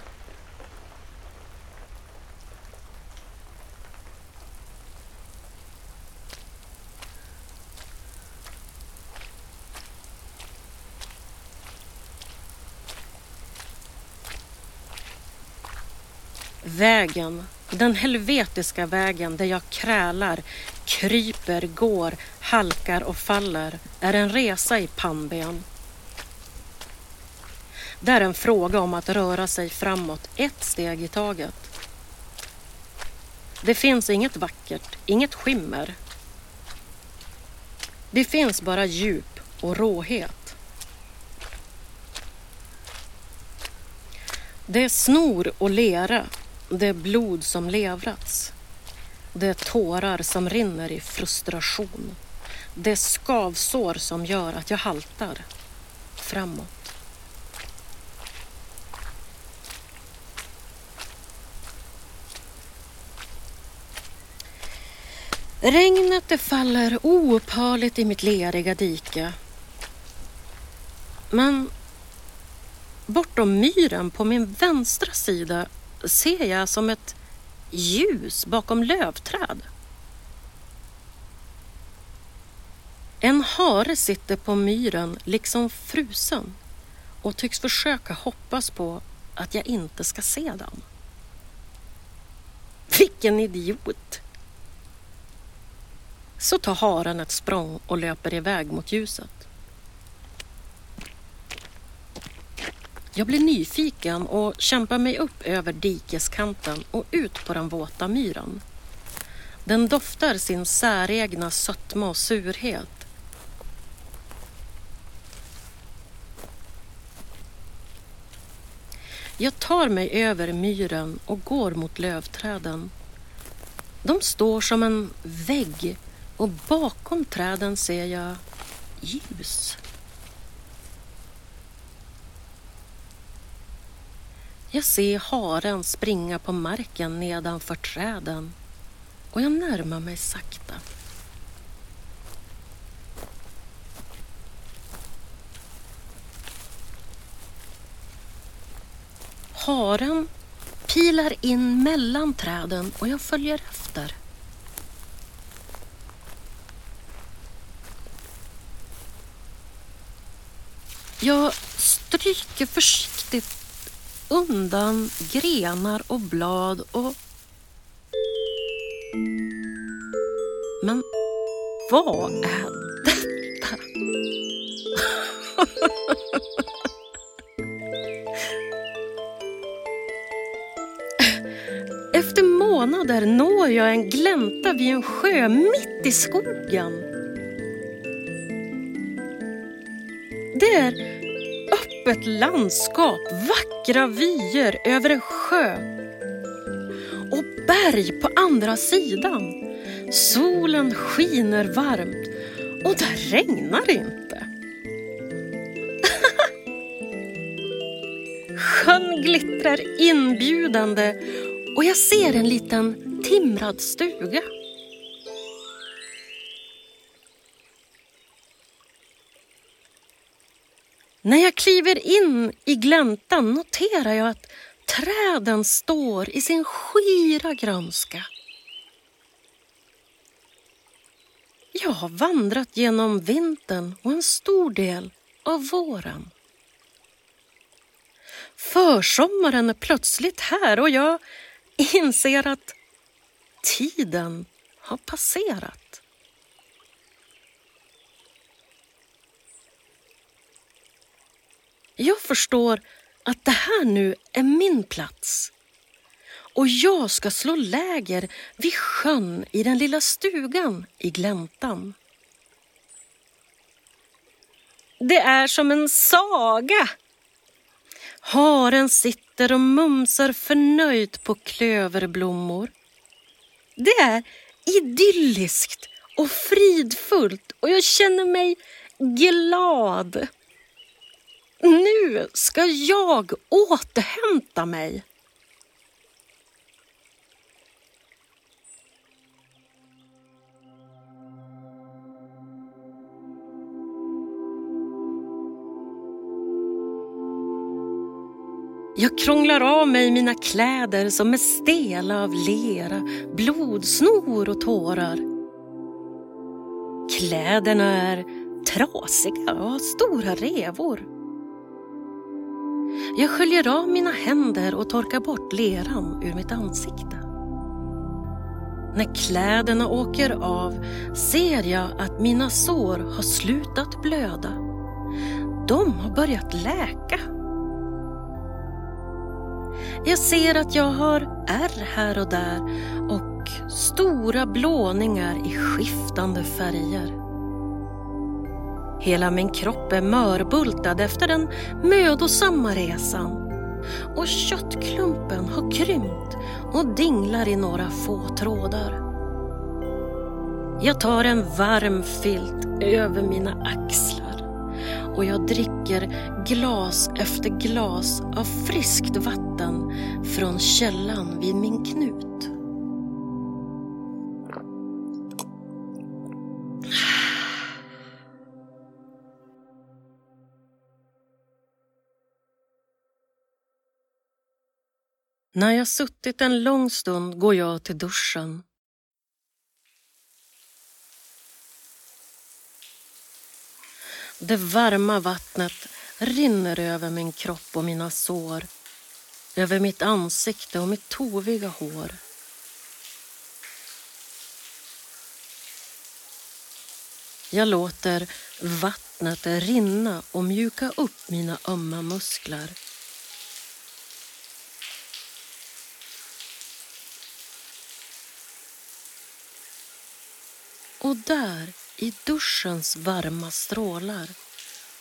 Vägen den helvetiska vägen där jag krälar, kryper, går, halkar och faller är en resa i pannben. Det är en fråga om att röra sig framåt ett steg i taget. Det finns inget vackert, inget skimmer. Det finns bara djup och råhet. Det är snor och lera det är blod som levrats. Det är tårar som rinner i frustration. Det är skavsår som gör att jag haltar framåt. Regnet det faller oupphörligt i mitt leriga dike. Men bortom myren på min vänstra sida ser jag som ett ljus bakom lövträd. En hare sitter på myren liksom frusen och tycks försöka hoppas på att jag inte ska se den. Vilken idiot! Så tar haren ett språng och löper iväg mot ljuset. Jag blir nyfiken och kämpar mig upp över dikeskanten och ut på den våta myren. Den doftar sin säregna sötma och surhet. Jag tar mig över myren och går mot lövträden. De står som en vägg och bakom träden ser jag ljus. Jag ser haren springa på marken nedanför träden och jag närmar mig sakta. Haren pilar in mellan träden och jag följer efter. Jag stryker försiktigt undan grenar och blad och... Men vad är detta? Efter månader når jag en glänta vid en sjö mitt i skogen. Det är öppet landskap, vackra vyer över en sjö och berg på andra sidan. Solen skiner varmt och det regnar inte. (laughs) Sjön glittrar inbjudande och jag ser en liten timrad stuga. När jag kliver in i gläntan noterar jag att träden står i sin skira grönska. Jag har vandrat genom vintern och en stor del av våren. Försommaren är plötsligt här och jag inser att tiden har passerat. Jag förstår att det här nu är min plats och jag ska slå läger vid sjön i den lilla stugan i gläntan. Det är som en saga. Haren sitter och mumsar förnöjt på klöverblommor. Det är idylliskt och fridfullt och jag känner mig glad. Nu ska jag återhämta mig. Jag krånglar av mig mina kläder som är stela av lera, blod, snor och tårar. Kläderna är trasiga och har stora revor. Jag sköljer av mina händer och torkar bort leran ur mitt ansikte. När kläderna åker av ser jag att mina sår har slutat blöda. De har börjat läka. Jag ser att jag har ärr här och där och stora blåningar i skiftande färger. Hela min kropp är mörbultad efter den mödosamma resan och köttklumpen har krympt och dinglar i några få trådar. Jag tar en varm filt över mina axlar och jag dricker glas efter glas av friskt vatten från källan vid min knut. När jag suttit en lång stund går jag till duschen. Det varma vattnet rinner över min kropp och mina sår, över mitt ansikte och mitt toviga hår. Jag låter vattnet rinna och mjuka upp mina ömma muskler. Och där, i duschens varma strålar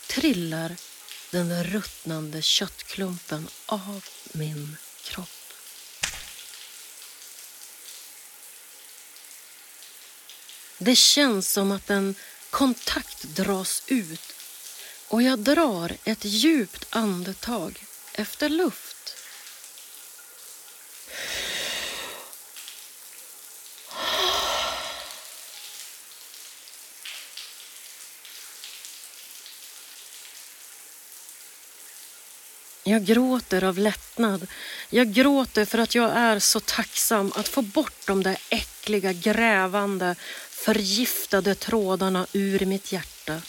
trillar den ruttnande köttklumpen av min kropp. Det känns som att en kontakt dras ut och jag drar ett djupt andetag efter luft. Jag gråter av lättnad. Jag gråter för att jag är så tacksam att få bort de där äckliga, grävande, förgiftade trådarna ur mitt hjärta.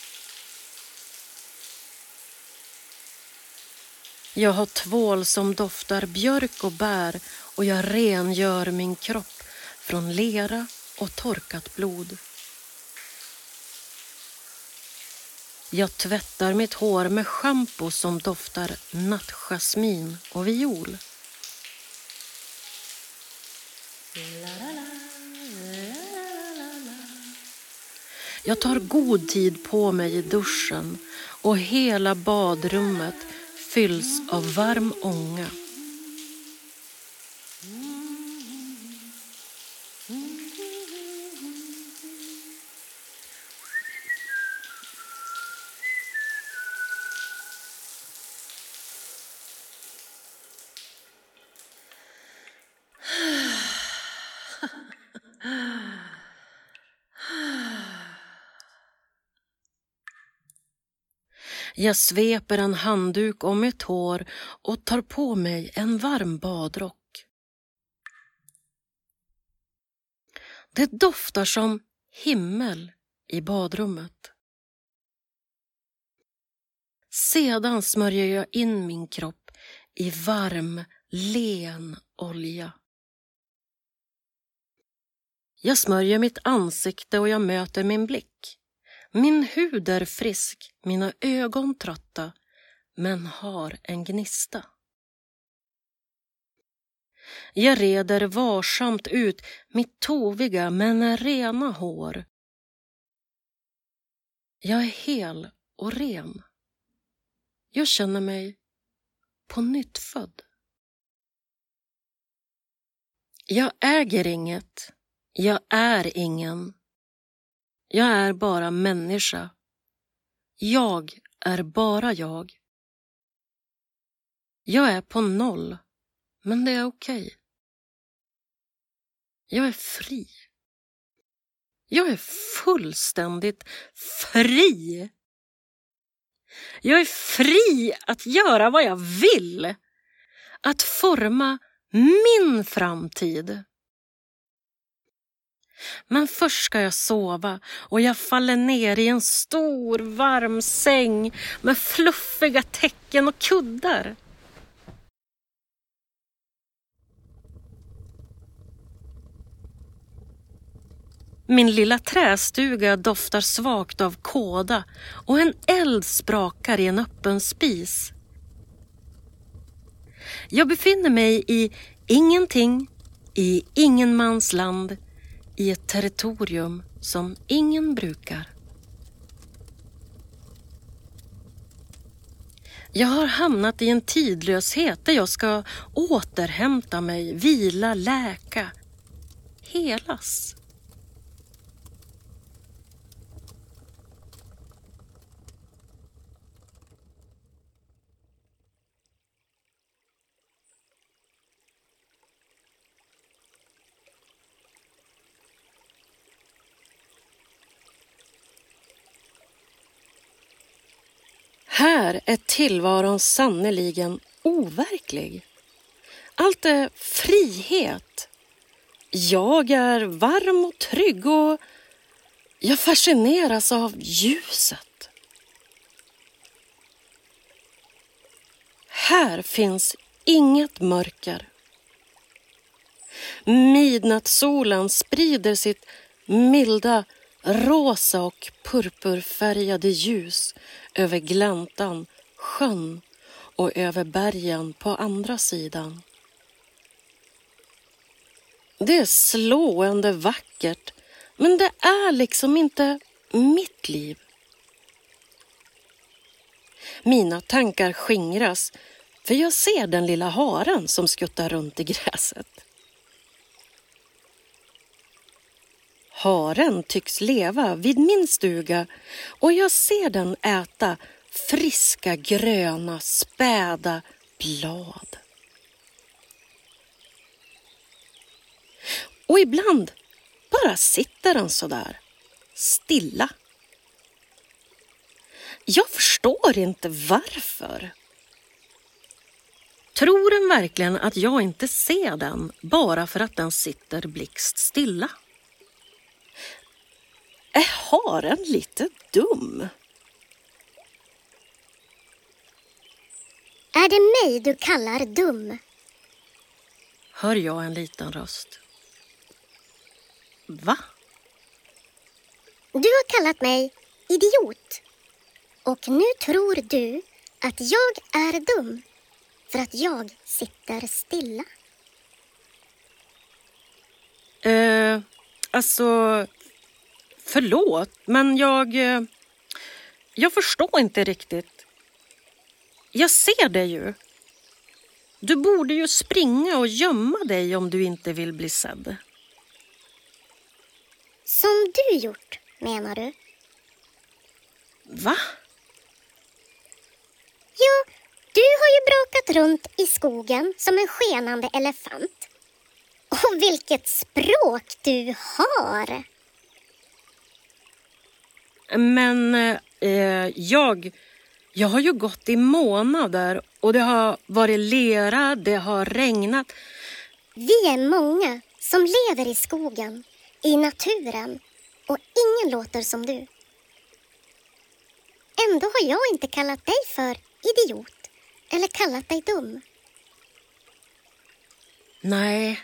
Jag har tvål som doftar björk och bär och jag rengör min kropp från lera och torkat blod. Jag tvättar mitt hår med schampo som doftar nattjasmin och viol. Jag tar god tid på mig i duschen och hela badrummet fylls av varm ånga. Jag sveper en handduk om mitt hår och tar på mig en varm badrock. Det doftar som himmel i badrummet. Sedan smörjer jag in min kropp i varm, len olja. Jag smörjer mitt ansikte och jag möter min blick. Min hud är frisk, mina ögon trötta, men har en gnista. Jag reder varsamt ut mitt toviga men rena hår. Jag är hel och ren. Jag känner mig på nytt född. Jag äger inget. Jag är ingen. Jag är bara människa. Jag är bara jag. Jag är på noll, men det är okej. Okay. Jag är fri. Jag är fullständigt fri. Jag är fri att göra vad jag vill. Att forma min framtid. Men först ska jag sova och jag faller ner i en stor varm säng med fluffiga täcken och kuddar. Min lilla trästuga doftar svagt av kåda och en eld sprakar i en öppen spis. Jag befinner mig i ingenting, i ingenmansland i ett territorium som ingen brukar. Jag har hamnat i en tidlöshet där jag ska återhämta mig, vila, läka, helas. Här är tillvaron sannerligen overklig. Allt är frihet. Jag är varm och trygg och jag fascineras av ljuset. Här finns inget mörker. Midnattssolen sprider sitt milda rosa och purpurfärgade ljus över gläntan, sjön och över bergen på andra sidan. Det är slående vackert Men det är liksom inte mitt liv. Mina tankar skingras för jag ser den lilla haren som skuttar runt i gräset. Haren tycks leva vid min stuga och jag ser den äta friska gröna späda blad. Och ibland bara sitter den så där, stilla. Jag förstår inte varför. Tror den verkligen att jag inte ser den bara för att den sitter blixt stilla? Är haren lite dum? Är det mig du kallar dum? Hör jag en liten röst. Va? Du har kallat mig idiot. Och nu tror du att jag är dum för att jag sitter stilla. Eh, alltså, förlåt, men jag... Eh, jag förstår inte riktigt. Jag ser dig ju. Du borde ju springa och gömma dig om du inte vill bli sedd. Som du gjort, menar du? Va? Ja, du har ju brakat runt i skogen som en skenande elefant. Och vilket språk du har! Men eh, jag, jag har ju gått i månader och det har varit lera, det har regnat. Vi är många som lever i skogen, i naturen och ingen låter som du. Ändå har jag inte kallat dig för idiot eller kallat dig dum. Nej,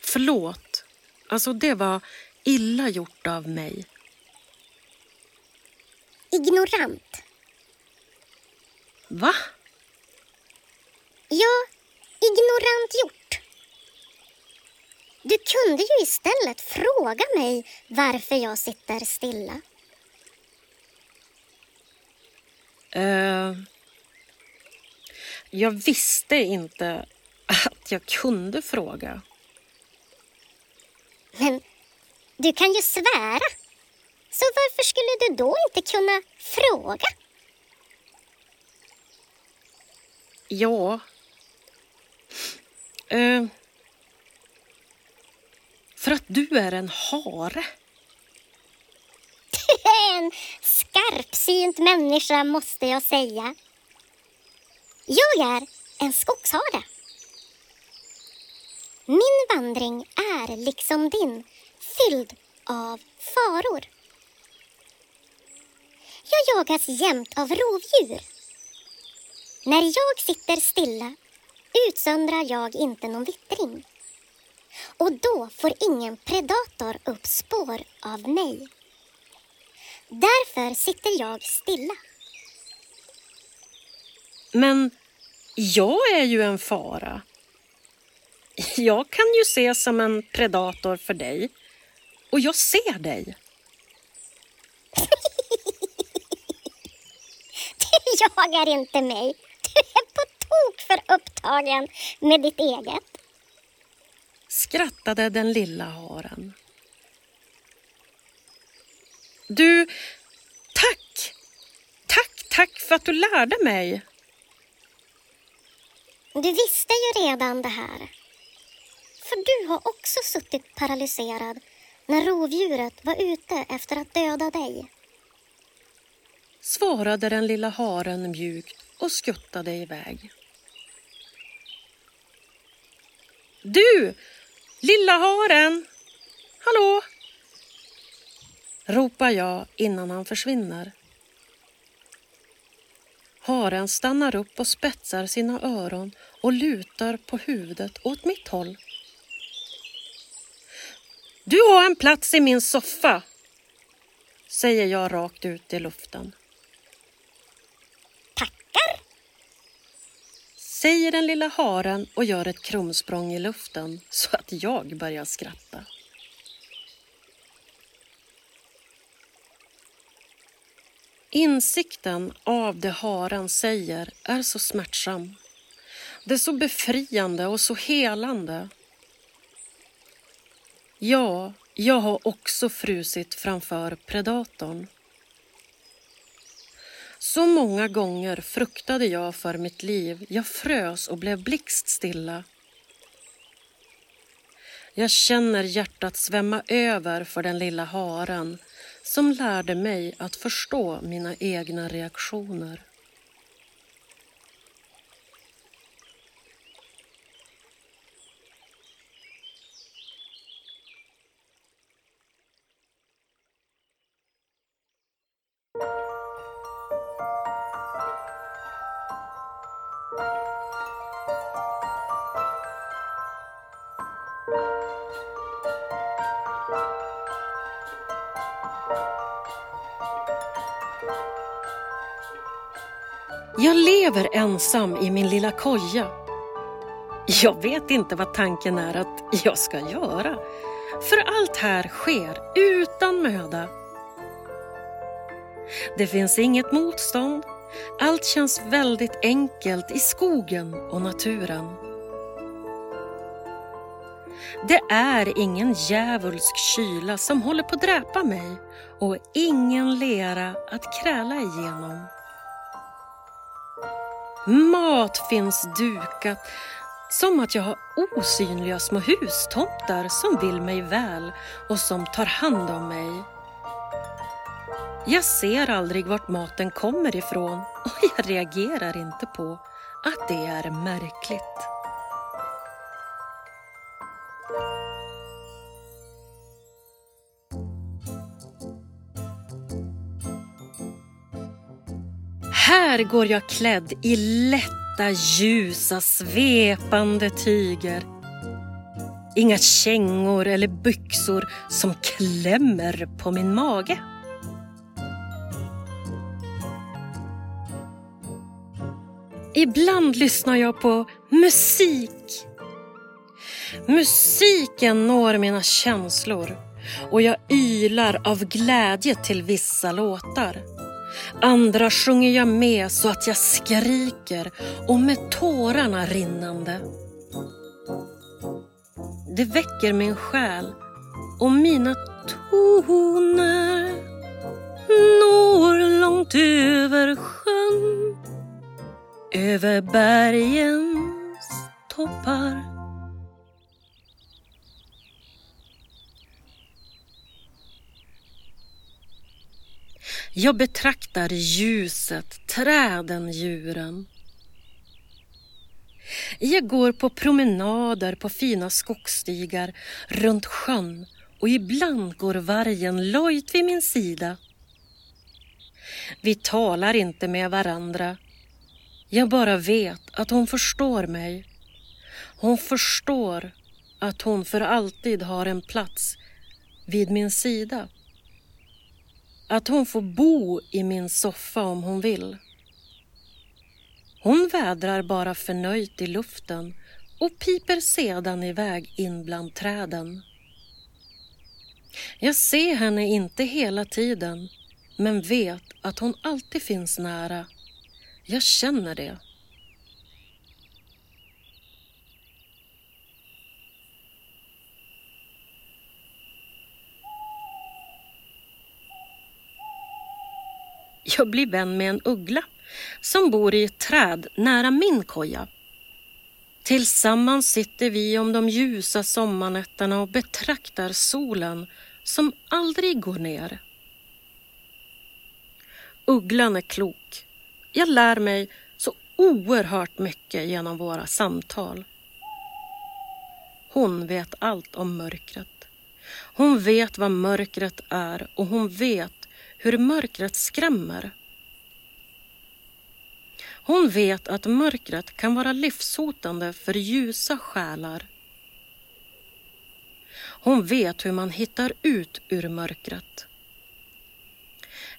förlåt. Alltså det var illa gjort av mig. Ignorant. Va? Ja, ignorant gjort. Du kunde ju istället fråga mig varför jag sitter stilla. Eh, jag visste inte att jag kunde fråga. Men du kan ju svära. Så varför skulle du då inte kunna fråga? Ja. Eh, för att du är en hare. (laughs) En skarpsynt människa måste jag säga. Jag är en skogshare. Min vandring är liksom din, fylld av faror. Jag jagas jämt av rovdjur. När jag sitter stilla utsöndrar jag inte någon vittring. Och då får ingen predator upp spår av mig. Därför sitter jag stilla. Men jag är ju en fara. Jag kan ju ses som en predator för dig. Och jag ser dig. Du (laughs) jagar inte mig. Du är på tok för upptagen med ditt eget. Skrattade den lilla haren. Du, tack! Tack, tack för att du lärde mig. Du visste ju redan det här. För du har också suttit paralyserad när rovdjuret var ute efter att döda dig. Svarade den lilla haren mjukt och skuttade iväg. Du, lilla haren! Hallå! ropar jag innan han försvinner. Haren stannar upp och spetsar sina öron och lutar på huvudet åt mitt håll. Du har en plats i min soffa, säger jag rakt ut i luften. säger den lilla haren och gör ett krumsprång i luften så att jag börjar skratta. Insikten av det haren säger är så smärtsam. Det är så befriande och så helande. Ja, jag har också frusit framför predatorn. Så många gånger fruktade jag för mitt liv. Jag frös och blev blixtstilla. Jag känner hjärtat svämma över för den lilla haren som lärde mig att förstå mina egna reaktioner. Ensam i min lilla koja. Jag vet inte vad tanken är att jag ska göra. För allt här sker utan möda. Det finns inget motstånd. Allt känns väldigt enkelt i skogen och naturen. Det är ingen djävulsk kyla som håller på att dräpa mig och ingen lera att kräla igenom. Mat finns dukat som att jag har osynliga små hustomtar som vill mig väl och som tar hand om mig. Jag ser aldrig vart maten kommer ifrån och jag reagerar inte på att det är märkligt. Här går jag klädd i lätta, ljusa, svepande tyger. Inga kängor eller byxor som klämmer på min mage. Ibland lyssnar jag på musik. Musiken når mina känslor och jag ylar av glädje till vissa låtar. Andra sjunger jag med så att jag skriker och med tårarna rinnande. Det väcker min själ och mina toner når långt över sjön över bergens toppar Jag betraktar ljuset, träden, djuren. Jag går på promenader på fina skogsstigar runt sjön och ibland går vargen lojt vid min sida. Vi talar inte med varandra. Jag bara vet att hon förstår mig. Hon förstår att hon för alltid har en plats vid min sida. Att hon får bo i min soffa om hon vill. Hon vädrar bara förnöjt i luften och piper sedan iväg in bland träden. Jag ser henne inte hela tiden men vet att hon alltid finns nära. Jag känner det. Jag blir vän med en uggla som bor i ett träd nära min koja. Tillsammans sitter vi om de ljusa sommarnätterna och betraktar solen som aldrig går ner. Ugglan är klok. Jag lär mig så oerhört mycket genom våra samtal. Hon vet allt om mörkret. Hon vet vad mörkret är och hon vet hur mörkret skrämmer. Hon vet att mörkret kan vara livshotande för ljusa själar. Hon vet hur man hittar ut ur mörkret.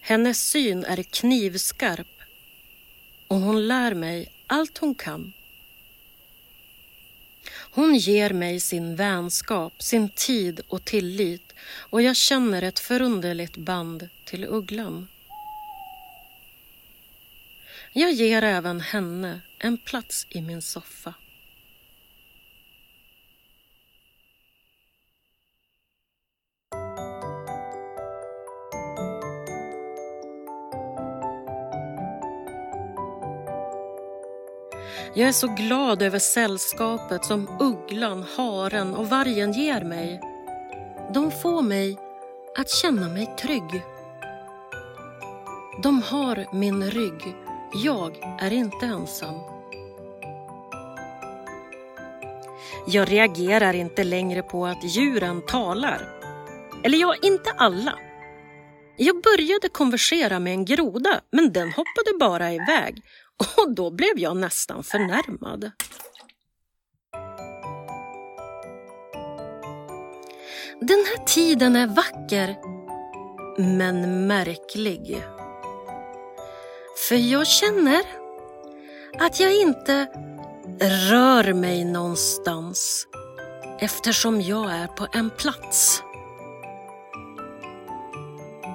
Hennes syn är knivskarp och hon lär mig allt hon kan. Hon ger mig sin vänskap, sin tid och tillit och jag känner ett förunderligt band till ugglan. Jag ger även henne en plats i min soffa. Jag är så glad över sällskapet som ugglan, haren och vargen ger mig. De får mig att känna mig trygg. De har min rygg. Jag är inte ensam. Jag reagerar inte längre på att djuren talar. Eller ja, inte alla. Jag började konversera med en groda, men den hoppade bara iväg och då blev jag nästan förnärmad. Den här tiden är vacker, men märklig. För jag känner att jag inte rör mig någonstans eftersom jag är på en plats.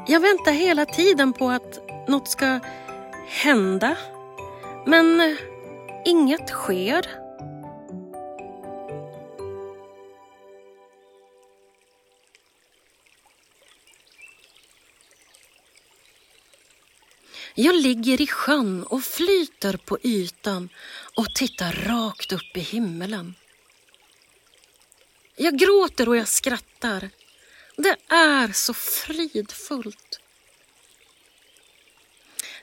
Jag väntar hela tiden på att något ska hända men inget sker. Jag ligger i sjön och flyter på ytan och tittar rakt upp i himmelen. Jag gråter och jag skrattar. Det är så fridfullt.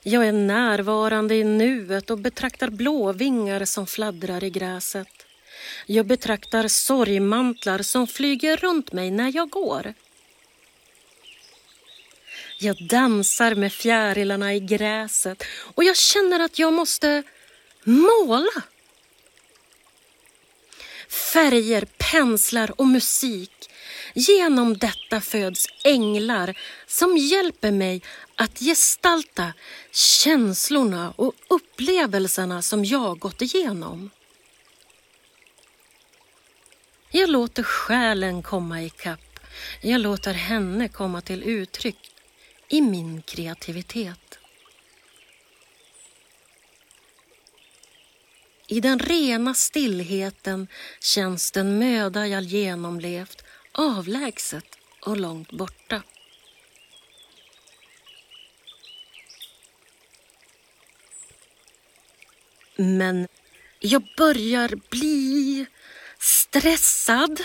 Jag är närvarande i nuet och betraktar blåvingar som fladdrar i gräset. Jag betraktar sorgmantlar som flyger runt mig när jag går. Jag dansar med fjärilarna i gräset och jag känner att jag måste måla. Färger, penslar och musik. Genom detta föds änglar som hjälper mig att gestalta känslorna och upplevelserna som jag gått igenom. Jag låter själen komma ikapp. Jag låter henne komma till uttryck i min kreativitet. I den rena stillheten känns den möda jag genomlevt avlägset och långt borta. Men jag börjar bli stressad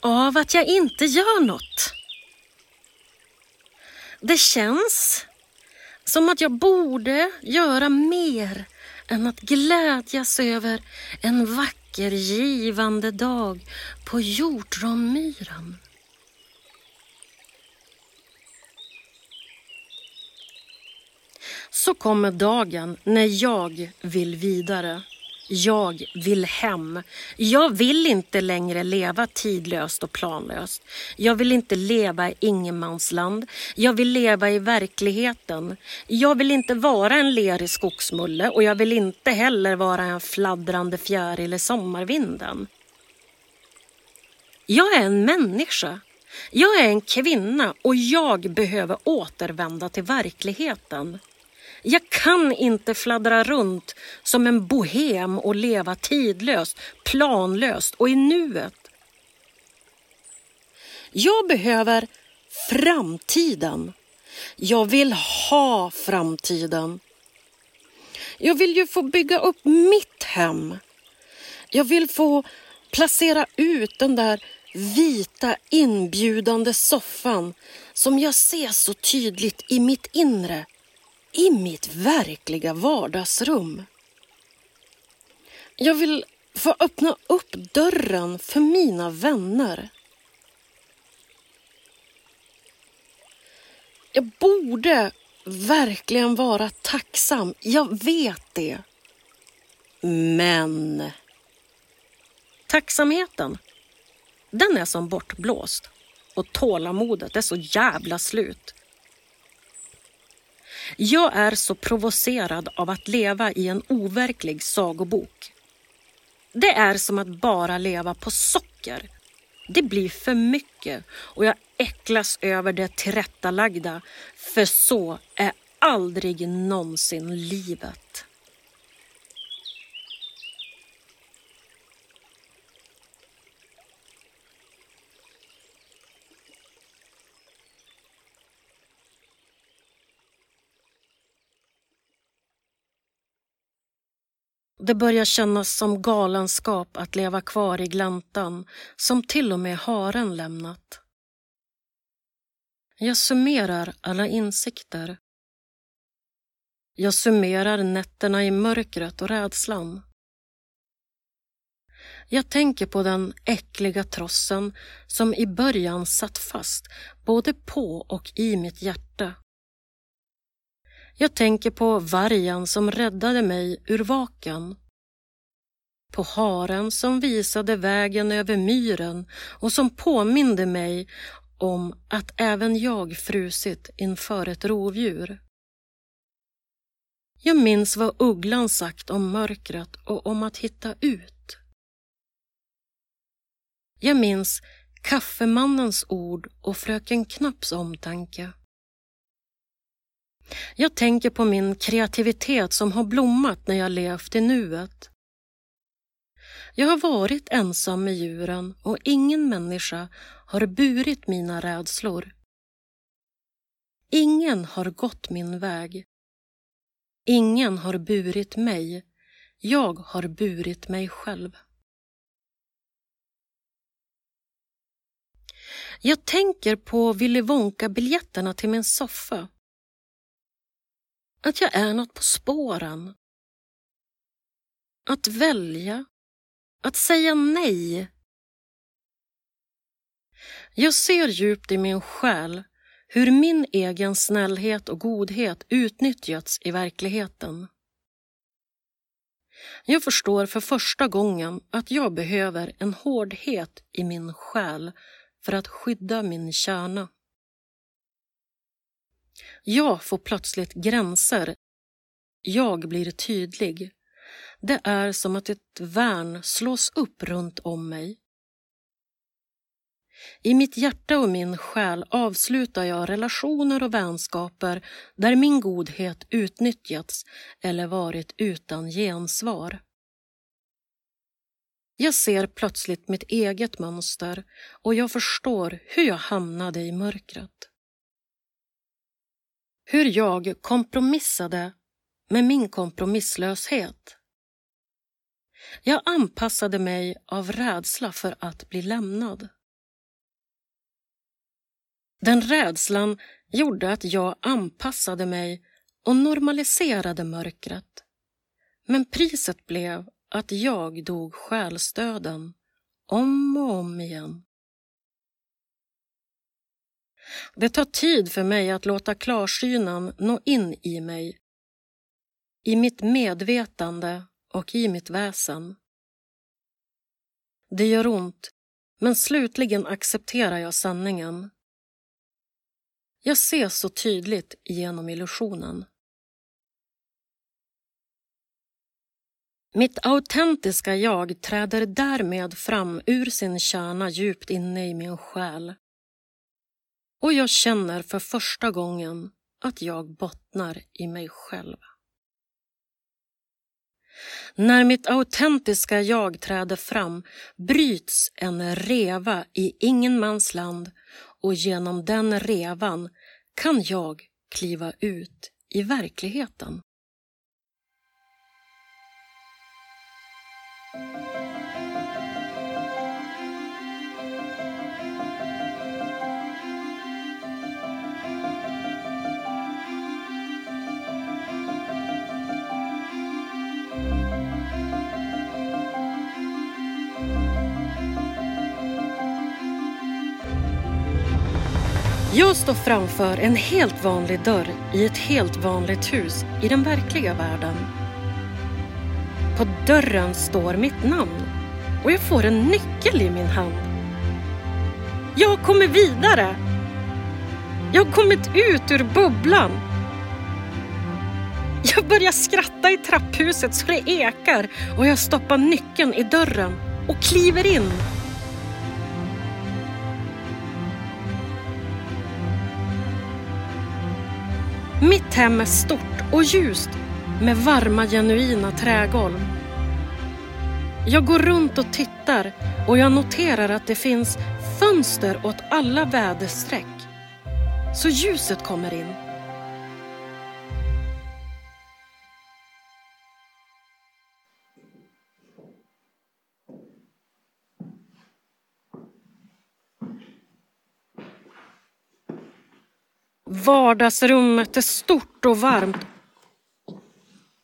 av att jag inte gör något. Det känns som att jag borde göra mer än att glädjas över en vacker givande dag på hjortronmyran. Så kommer dagen när jag vill vidare. Jag vill hem. Jag vill inte längre leva tidlöst och planlöst. Jag vill inte leva i ingenmansland. Jag vill leva i verkligheten. Jag vill inte vara en lerig skogsmulle och jag vill inte heller vara en fladdrande fjäril i sommarvinden. Jag är en människa. Jag är en kvinna och jag behöver återvända till verkligheten. Jag kan inte fladdra runt som en bohem och leva tidlöst, planlöst och i nuet. Jag behöver framtiden. Jag vill ha framtiden. Jag vill ju få bygga upp mitt hem. Jag vill få placera ut den där vita inbjudande soffan som jag ser så tydligt i mitt inre i mitt verkliga vardagsrum. Jag vill få öppna upp dörren för mina vänner. Jag borde verkligen vara tacksam, jag vet det. Men tacksamheten, den är som bortblåst och tålamodet är så jävla slut. Jag är så provocerad av att leva i en overklig sagobok. Det är som att bara leva på socker. Det blir för mycket och jag äcklas över det tillrättalagda, för så är aldrig någonsin livet. Det börjar kännas som galenskap att leva kvar i gläntan som till och med haren lämnat. Jag summerar alla insikter. Jag summerar nätterna i mörkret och rädslan. Jag tänker på den äckliga trossen som i början satt fast både på och i mitt hjärta. Jag tänker på vargen som räddade mig ur vaken. På haren som visade vägen över myren och som påminde mig om att även jag frusit inför ett rovdjur. Jag minns vad ugglan sagt om mörkret och om att hitta ut. Jag minns kaffemannens ord och fröken Knapps omtanke. Jag tänker på min kreativitet som har blommat när jag levt i nuet. Jag har varit ensam med djuren och ingen människa har burit mina rädslor. Ingen har gått min väg. Ingen har burit mig. Jag har burit mig själv. Jag tänker på Willy Wonka-biljetterna till min soffa. Att jag är något på spåren. Att välja. Att säga nej. Jag ser djupt i min själ hur min egen snällhet och godhet utnyttjats i verkligheten. Jag förstår för första gången att jag behöver en hårdhet i min själ för att skydda min kärna. Jag får plötsligt gränser. Jag blir tydlig. Det är som att ett värn slås upp runt om mig. I mitt hjärta och min själ avslutar jag relationer och vänskaper där min godhet utnyttjats eller varit utan gensvar. Jag ser plötsligt mitt eget mönster och jag förstår hur jag hamnade i mörkret. Hur jag kompromissade med min kompromisslöshet. Jag anpassade mig av rädsla för att bli lämnad. Den rädslan gjorde att jag anpassade mig och normaliserade mörkret. Men priset blev att jag dog själsdöden om och om igen. Det tar tid för mig att låta klarsynen nå in i mig, i mitt medvetande och i mitt väsen. Det gör ont, men slutligen accepterar jag sanningen. Jag ser så tydligt genom illusionen. Mitt autentiska jag träder därmed fram ur sin kärna djupt inne i min själ. Och jag känner för första gången att jag bottnar i mig själv. När mitt autentiska jag träder fram bryts en reva i ingenmansland och genom den revan kan jag kliva ut i verkligheten. Jag står framför en helt vanlig dörr i ett helt vanligt hus i den verkliga världen. På dörren står mitt namn och jag får en nyckel i min hand. Jag kommer vidare! Jag har kommit ut ur bubblan. Jag börjar skratta i trapphuset så det ekar och jag stoppar nyckeln i dörren och kliver in. Mitt hem är stort och ljust med varma genuina trägolv. Jag går runt och tittar och jag noterar att det finns fönster åt alla väderstreck. Så ljuset kommer in. Vardagsrummet är stort och varmt.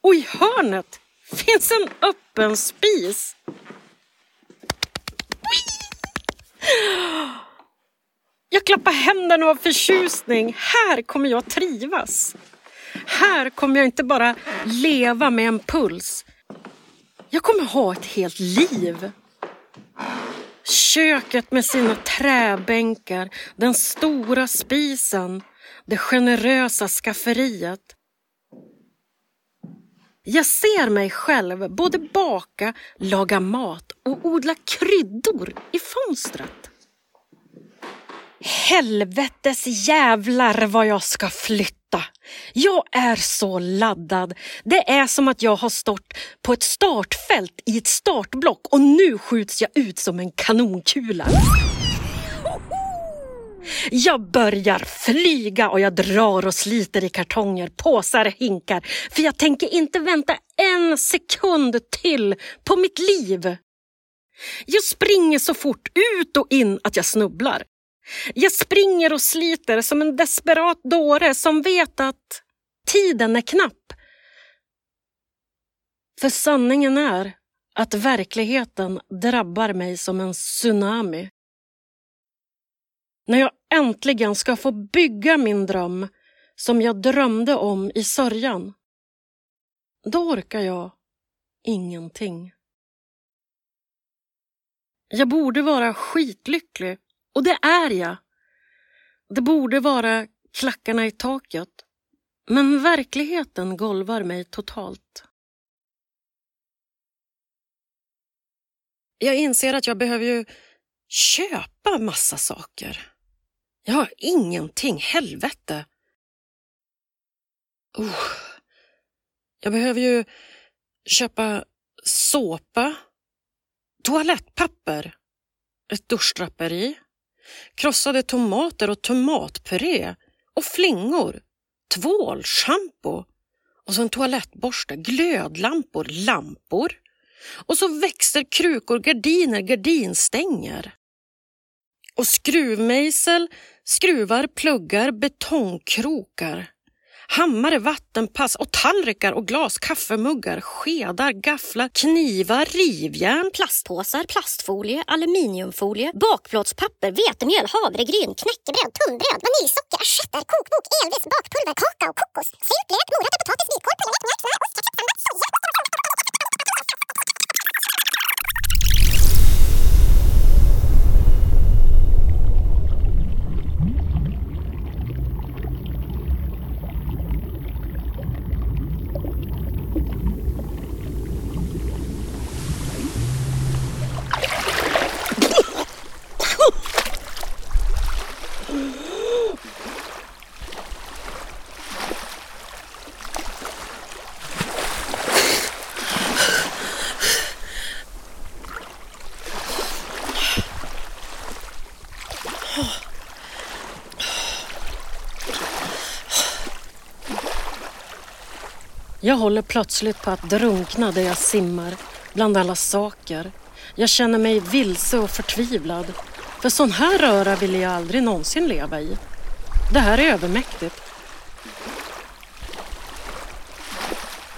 Och i hörnet finns en öppen spis. Jag klappar händerna av förtjusning. Här kommer jag trivas. Här kommer jag inte bara leva med en puls. Jag kommer ha ett helt liv. Köket med sina träbänkar, den stora spisen, det generösa skafferiet. Jag ser mig själv både baka, laga mat och odla kryddor i fönstret. Helvetes jävlar vad jag ska flytta! Jag är så laddad. Det är som att jag har stått på ett startfält i ett startblock och nu skjuts jag ut som en kanonkula. Jag börjar flyga och jag drar och sliter i kartonger, påsar, hinkar. För jag tänker inte vänta en sekund till på mitt liv. Jag springer så fort ut och in att jag snubblar. Jag springer och sliter som en desperat dåre som vet att tiden är knapp. För sanningen är att verkligheten drabbar mig som en tsunami. När jag äntligen ska få bygga min dröm som jag drömde om i sörjan, då orkar jag ingenting. Jag borde vara skitlycklig och det är jag. Det borde vara klackarna i taket. Men verkligheten golvar mig totalt. Jag inser att jag behöver ju köpa massa saker. Jag har ingenting, helvete. Oh. Jag behöver ju köpa såpa, toalettpapper, ett duschdraperi, krossade tomater och tomatpuré och flingor, tvål, schampo och så en toalettborste, glödlampor, lampor och så växter, krukor, gardiner, gardinstänger. Och skruvmejsel, skruvar, pluggar, betongkrokar. Hammare, vattenpass och tallrikar och glas, kaffemuggar, skedar, gafflar, knivar, rivjärn, Plastpåsar, plastfolie, aluminiumfolie, bakplåtspapper, vetemjöl, havregryn, knäckebröd, tunnbröd, vaniljsocker, assietter, kokbok, elvis, bakpulver, kakao, kokos, sylt, lök, morötter, potatis, vitkål, purjolök, mjölk, smör, ost, ketchup, sallad, soja. Jag håller plötsligt på att drunkna där jag simmar, bland alla saker. Jag känner mig vilse och förtvivlad. För sån här röra ville jag aldrig någonsin leva i. Det här är övermäktigt.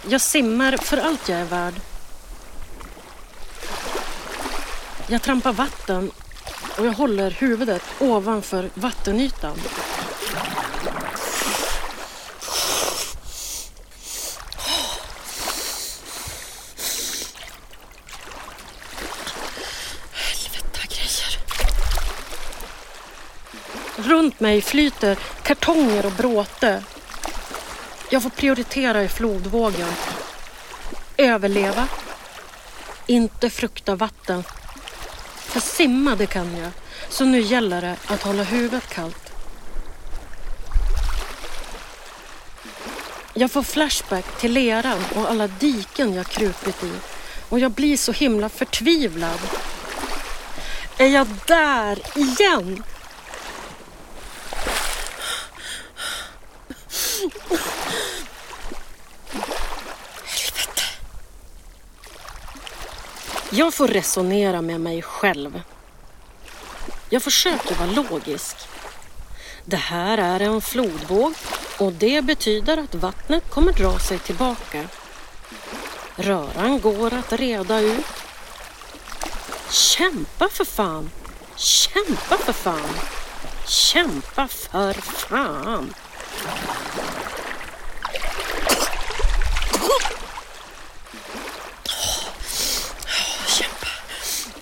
Jag simmar för allt jag är värd. Jag trampar vatten och jag håller huvudet ovanför vattenytan. Runt mig flyter kartonger och bråte. Jag får prioritera i flodvågen. Överleva. Inte frukta vatten. För simma det kan jag. Så nu gäller det att hålla huvudet kallt. Jag får flashback till leran och alla diken jag krupit i. Och jag blir så himla förtvivlad. Är jag där igen? Helvete. Jag får resonera med mig själv. Jag försöker vara logisk. Det här är en flodvåg och det betyder att vattnet kommer dra sig tillbaka. Röran går att reda ut. Kämpa för fan! Kämpa för fan! Kämpa för fan! Kämpa!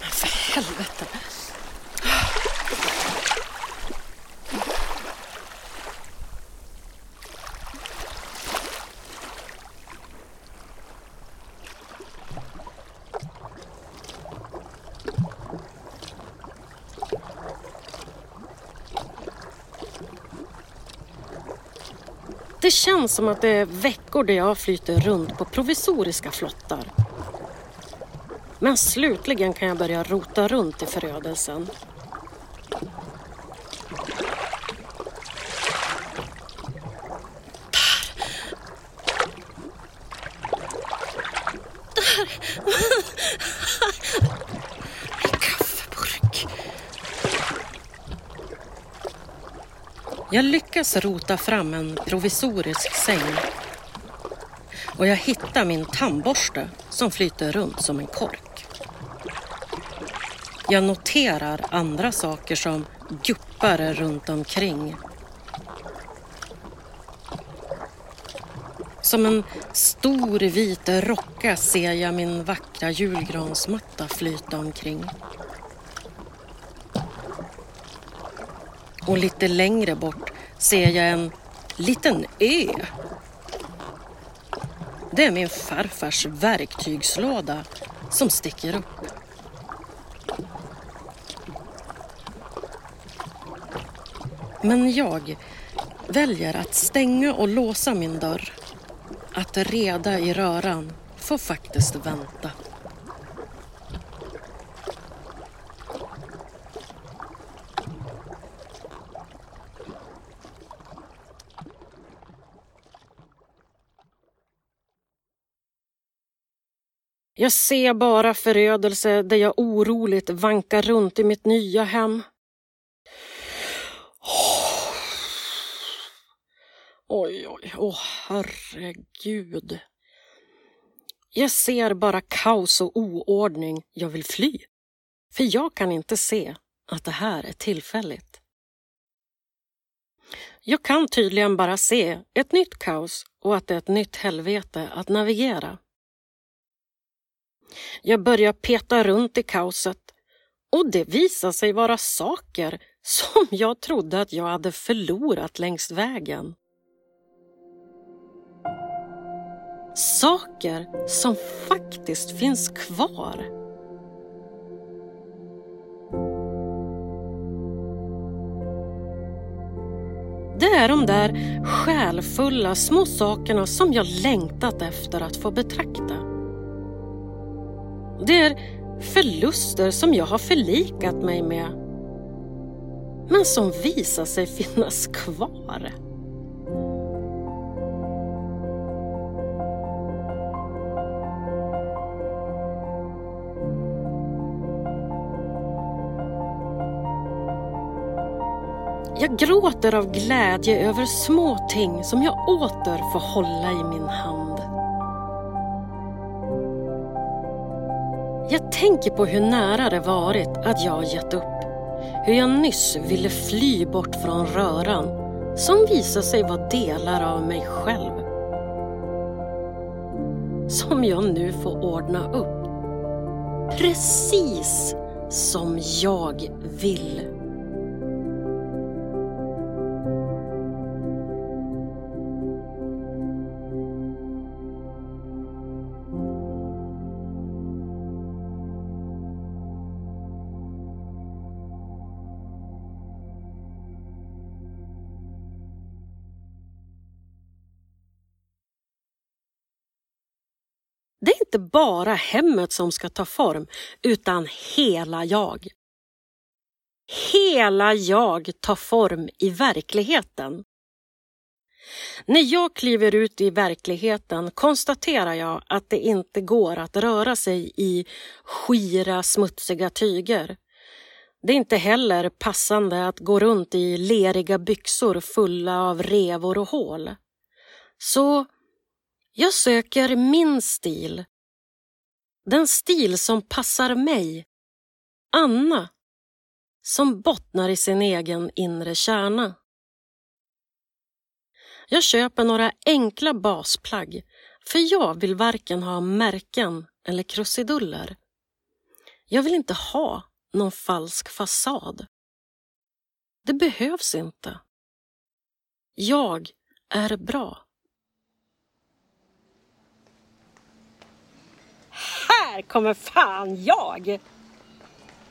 Men för helvete! Det känns som att det är veckor där jag flyter runt på provisoriska flottar. Men slutligen kan jag börja rota runt i förödelsen. Där! Där! Kaffeburk. Jag lyckas rota fram en provisorisk säng. Och jag hittar min tandborste som flyter runt som en kork. Jag noterar andra saker som guppar runt omkring. Som en stor vit rocka ser jag min vackra julgransmatta flyta omkring. Och lite längre bort ser jag en liten ö. Det är min farfars verktygslåda som sticker upp. Men jag väljer att stänga och låsa min dörr. Att reda i röran får faktiskt vänta. Jag ser bara förödelse där jag oroligt vankar runt i mitt nya hem. Oj, oj, åh herregud. Jag ser bara kaos och oordning. Jag vill fly. För jag kan inte se att det här är tillfälligt. Jag kan tydligen bara se ett nytt kaos och att det är ett nytt helvete att navigera. Jag börjar peta runt i kaoset och det visar sig vara saker som jag trodde att jag hade förlorat längs vägen. Saker som faktiskt finns kvar. Det är de där själfulla små sakerna som jag längtat efter att få betrakta. Det är förluster som jag har förlikat mig med men som visar sig finnas kvar. Jag gråter av glädje över små ting som jag åter får hålla i min hand. Jag tänker på hur nära det varit att jag gett upp. Hur jag nyss ville fly bort från röran som visar sig vara delar av mig själv. Som jag nu får ordna upp. Precis som jag vill. Inte bara hemmet som ska ta form, utan hela jag. Hela jag tar form i verkligheten. När jag kliver ut i verkligheten konstaterar jag att det inte går att röra sig i skira, smutsiga tyger. Det är inte heller passande att gå runt i leriga byxor fulla av revor och hål. Så jag söker min stil. Den stil som passar mig. Anna. Som bottnar i sin egen inre kärna. Jag köper några enkla basplagg för jag vill varken ha märken eller krusiduller. Jag vill inte ha någon falsk fasad. Det behövs inte. Jag är bra. Här kommer fan jag!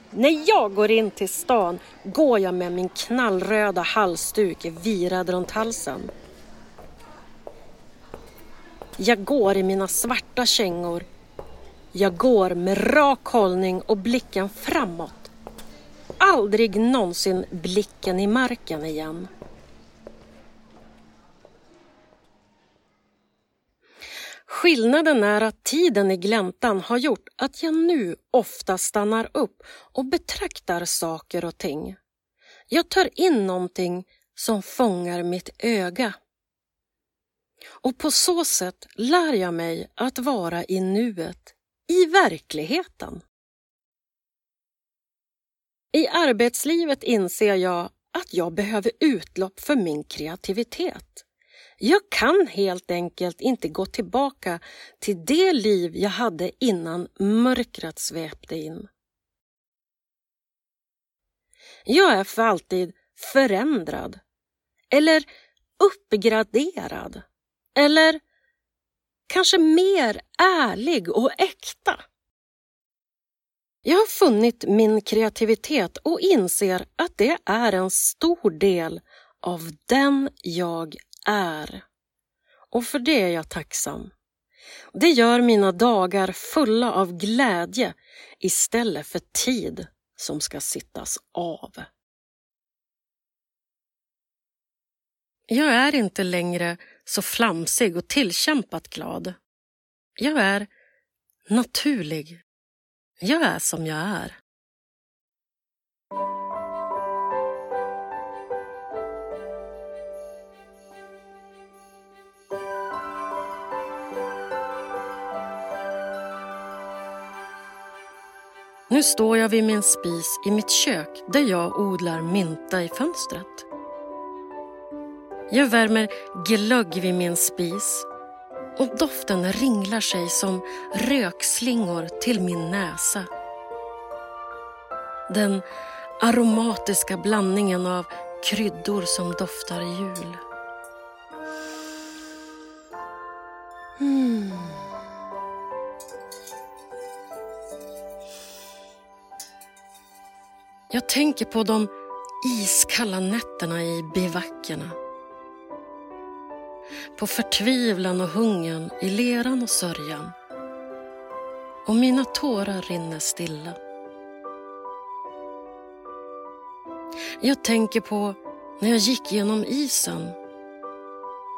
När jag går in till stan går jag med min knallröda halsduk virad runt halsen. Jag går i mina svarta kängor. Jag går med rak hållning och blicken framåt. Aldrig någonsin blicken i marken igen. Skillnaden är att tiden i gläntan har gjort att jag nu ofta stannar upp och betraktar saker och ting. Jag tar in någonting som fångar mitt öga. Och på så sätt lär jag mig att vara i nuet, i verkligheten. I arbetslivet inser jag att jag behöver utlopp för min kreativitet. Jag kan helt enkelt inte gå tillbaka till det liv jag hade innan mörkret svepte in. Jag är för alltid förändrad eller uppgraderad eller kanske mer ärlig och äkta. Jag har funnit min kreativitet och inser att det är en stor del av den jag är. Och för det är jag tacksam. Det gör mina dagar fulla av glädje istället för tid som ska sittas av. Jag är inte längre så flamsig och tillkämpat glad. Jag är naturlig. Jag är som jag är. Nu står jag vid min spis i mitt kök där jag odlar mynta i fönstret. Jag värmer glögg vid min spis och doften ringlar sig som rökslingor till min näsa. Den aromatiska blandningen av kryddor som doftar jul. Mm. Jag tänker på de iskalla nätterna i bivackerna. På förtvivlan och hungern i leran och sörjan. Och mina tårar rinner stilla. Jag tänker på när jag gick genom isen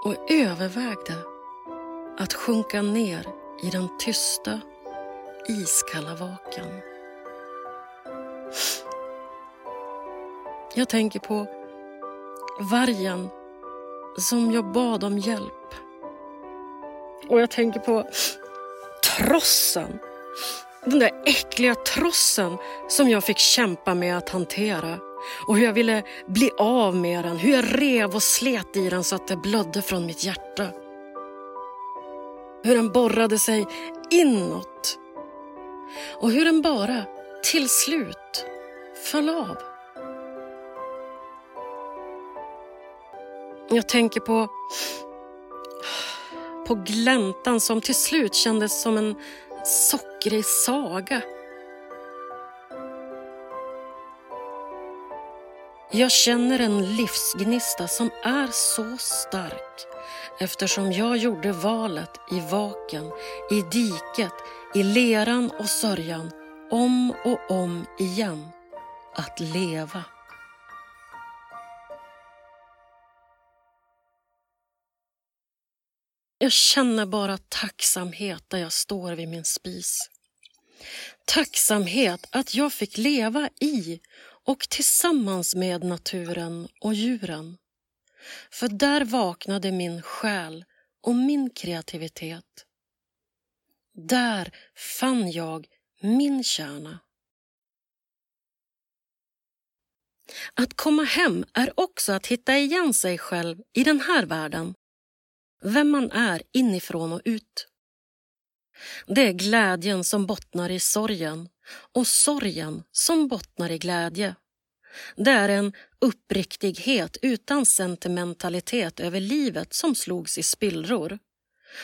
och övervägde att sjunka ner i den tysta, iskalla vaken. Jag tänker på vargen som jag bad om hjälp. Och jag tänker på trossen. Den där äckliga trossen som jag fick kämpa med att hantera. Och hur jag ville bli av med den, hur jag rev och slet i den så att det blödde från mitt hjärta. Hur den borrade sig inåt. Och hur den bara, till slut, föll av. Jag tänker på, på gläntan som till slut kändes som en sockrig saga. Jag känner en livsgnista som är så stark eftersom jag gjorde valet i vaken, i diket, i leran och sörjan om och om igen att leva. Jag känner bara tacksamhet där jag står vid min spis. Tacksamhet att jag fick leva i och tillsammans med naturen och djuren. För där vaknade min själ och min kreativitet. Där fann jag min kärna. Att komma hem är också att hitta igen sig själv i den här världen. Vem man är inifrån och ut. Det är glädjen som bottnar i sorgen och sorgen som bottnar i glädje. Det är en uppriktighet utan sentimentalitet över livet som slogs i spillror.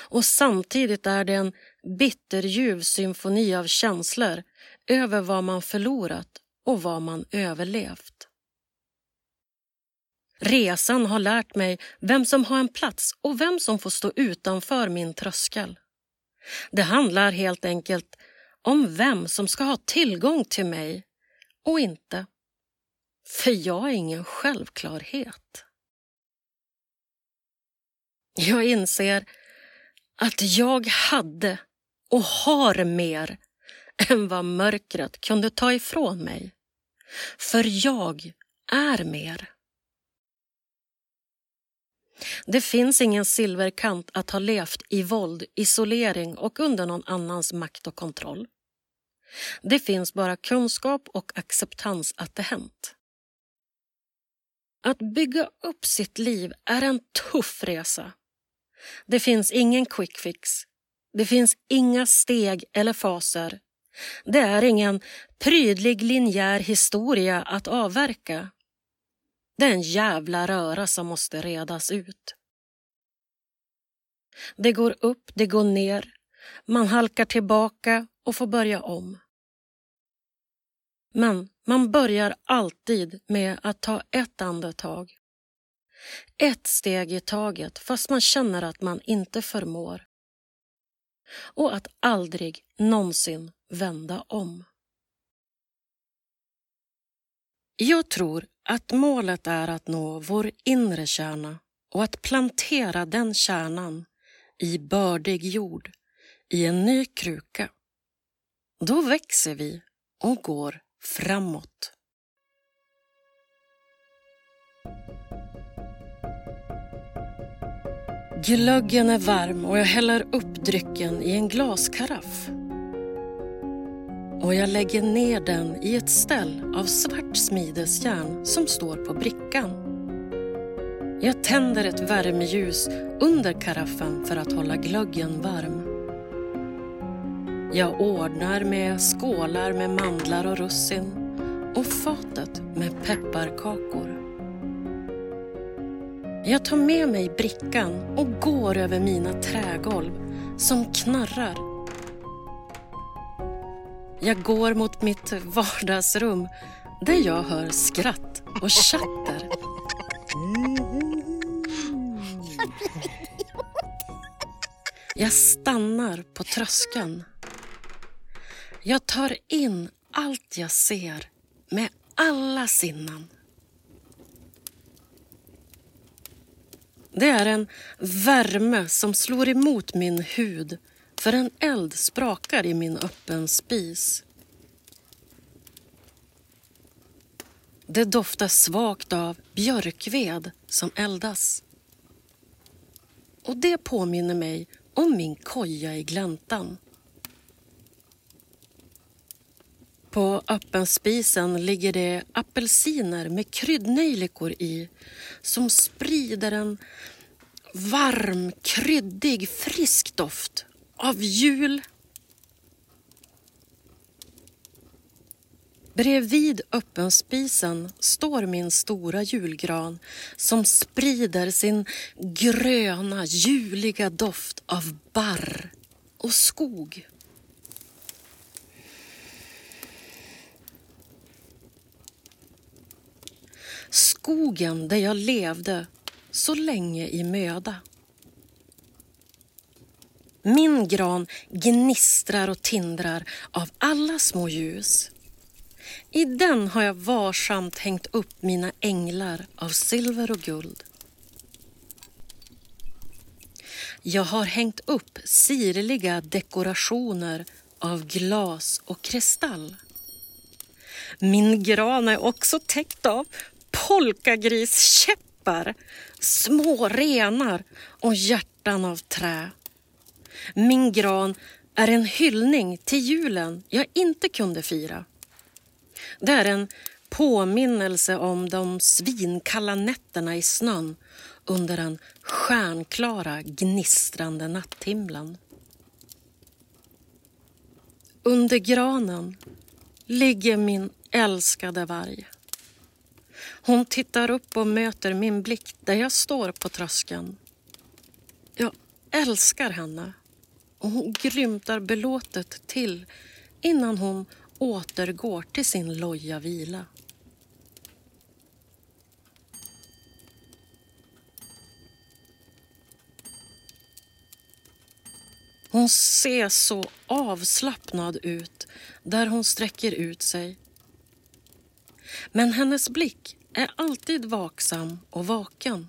Och samtidigt är det en bitterljuv symfoni av känslor över vad man förlorat och vad man överlevt. Resan har lärt mig vem som har en plats och vem som får stå utanför min tröskel. Det handlar helt enkelt om vem som ska ha tillgång till mig och inte. För jag är ingen självklarhet. Jag inser att jag hade och har mer än vad mörkret kunde ta ifrån mig. För jag är mer. Det finns ingen silverkant att ha levt i våld, isolering och under någon annans makt och kontroll. Det finns bara kunskap och acceptans att det hänt. Att bygga upp sitt liv är en tuff resa. Det finns ingen quick fix. Det finns inga steg eller faser. Det är ingen prydlig linjär historia att avverka. Det är en jävla röra som måste redas ut. Det går upp, det går ner. Man halkar tillbaka och får börja om. Men man börjar alltid med att ta ett andetag. Ett steg i taget fast man känner att man inte förmår. Och att aldrig någonsin vända om. Jag tror att målet är att nå vår inre kärna och att plantera den kärnan i bördig jord i en ny kruka. Då växer vi och går framåt. Glöggen är varm och jag häller upp drycken i en glaskaraff. Och jag lägger ner den i ett ställ av svart smidesjärn som står på brickan. Jag tänder ett värmeljus under karaffen för att hålla glöggen varm. Jag ordnar med skålar med mandlar och russin och fatet med pepparkakor. Jag tar med mig brickan och går över mina trägolv som knarrar. Jag går mot mitt vardagsrum där jag hör skratt och chatter. Jag stannar på tröskeln. Jag tar in allt jag ser med alla sinnen. Det är en värme som slår emot min hud för en eld sprakar i min öppen spis. Det doftar svagt av björkved som eldas. Och det påminner mig om min koja i gläntan. På öppenspisen ligger det apelsiner med kryddnejlikor i som sprider en varm, kryddig, frisk doft av jul. Bredvid öppenspisen står min stora julgran som sprider sin gröna, juliga doft av barr och skog. Skogen där jag levde så länge i möda. Min gran gnistrar och tindrar av alla små ljus. I den har jag varsamt hängt upp mina änglar av silver och guld. Jag har hängt upp sirliga dekorationer av glas och kristall. Min gran är också täckt av polkagriskäppar, små renar och hjärtan av trä. Min gran är en hyllning till julen jag inte kunde fira. Det är en påminnelse om de svinkalla nätterna i snön under den stjärnklara gnistrande natthimlen. Under granen ligger min älskade varg. Hon tittar upp och möter min blick där jag står på tröskeln. Jag älskar henne och hon grymtar belåtet till innan hon återgår till sin loja vila. Hon ser så avslappnad ut där hon sträcker ut sig. Men hennes blick är alltid vaksam och vaken.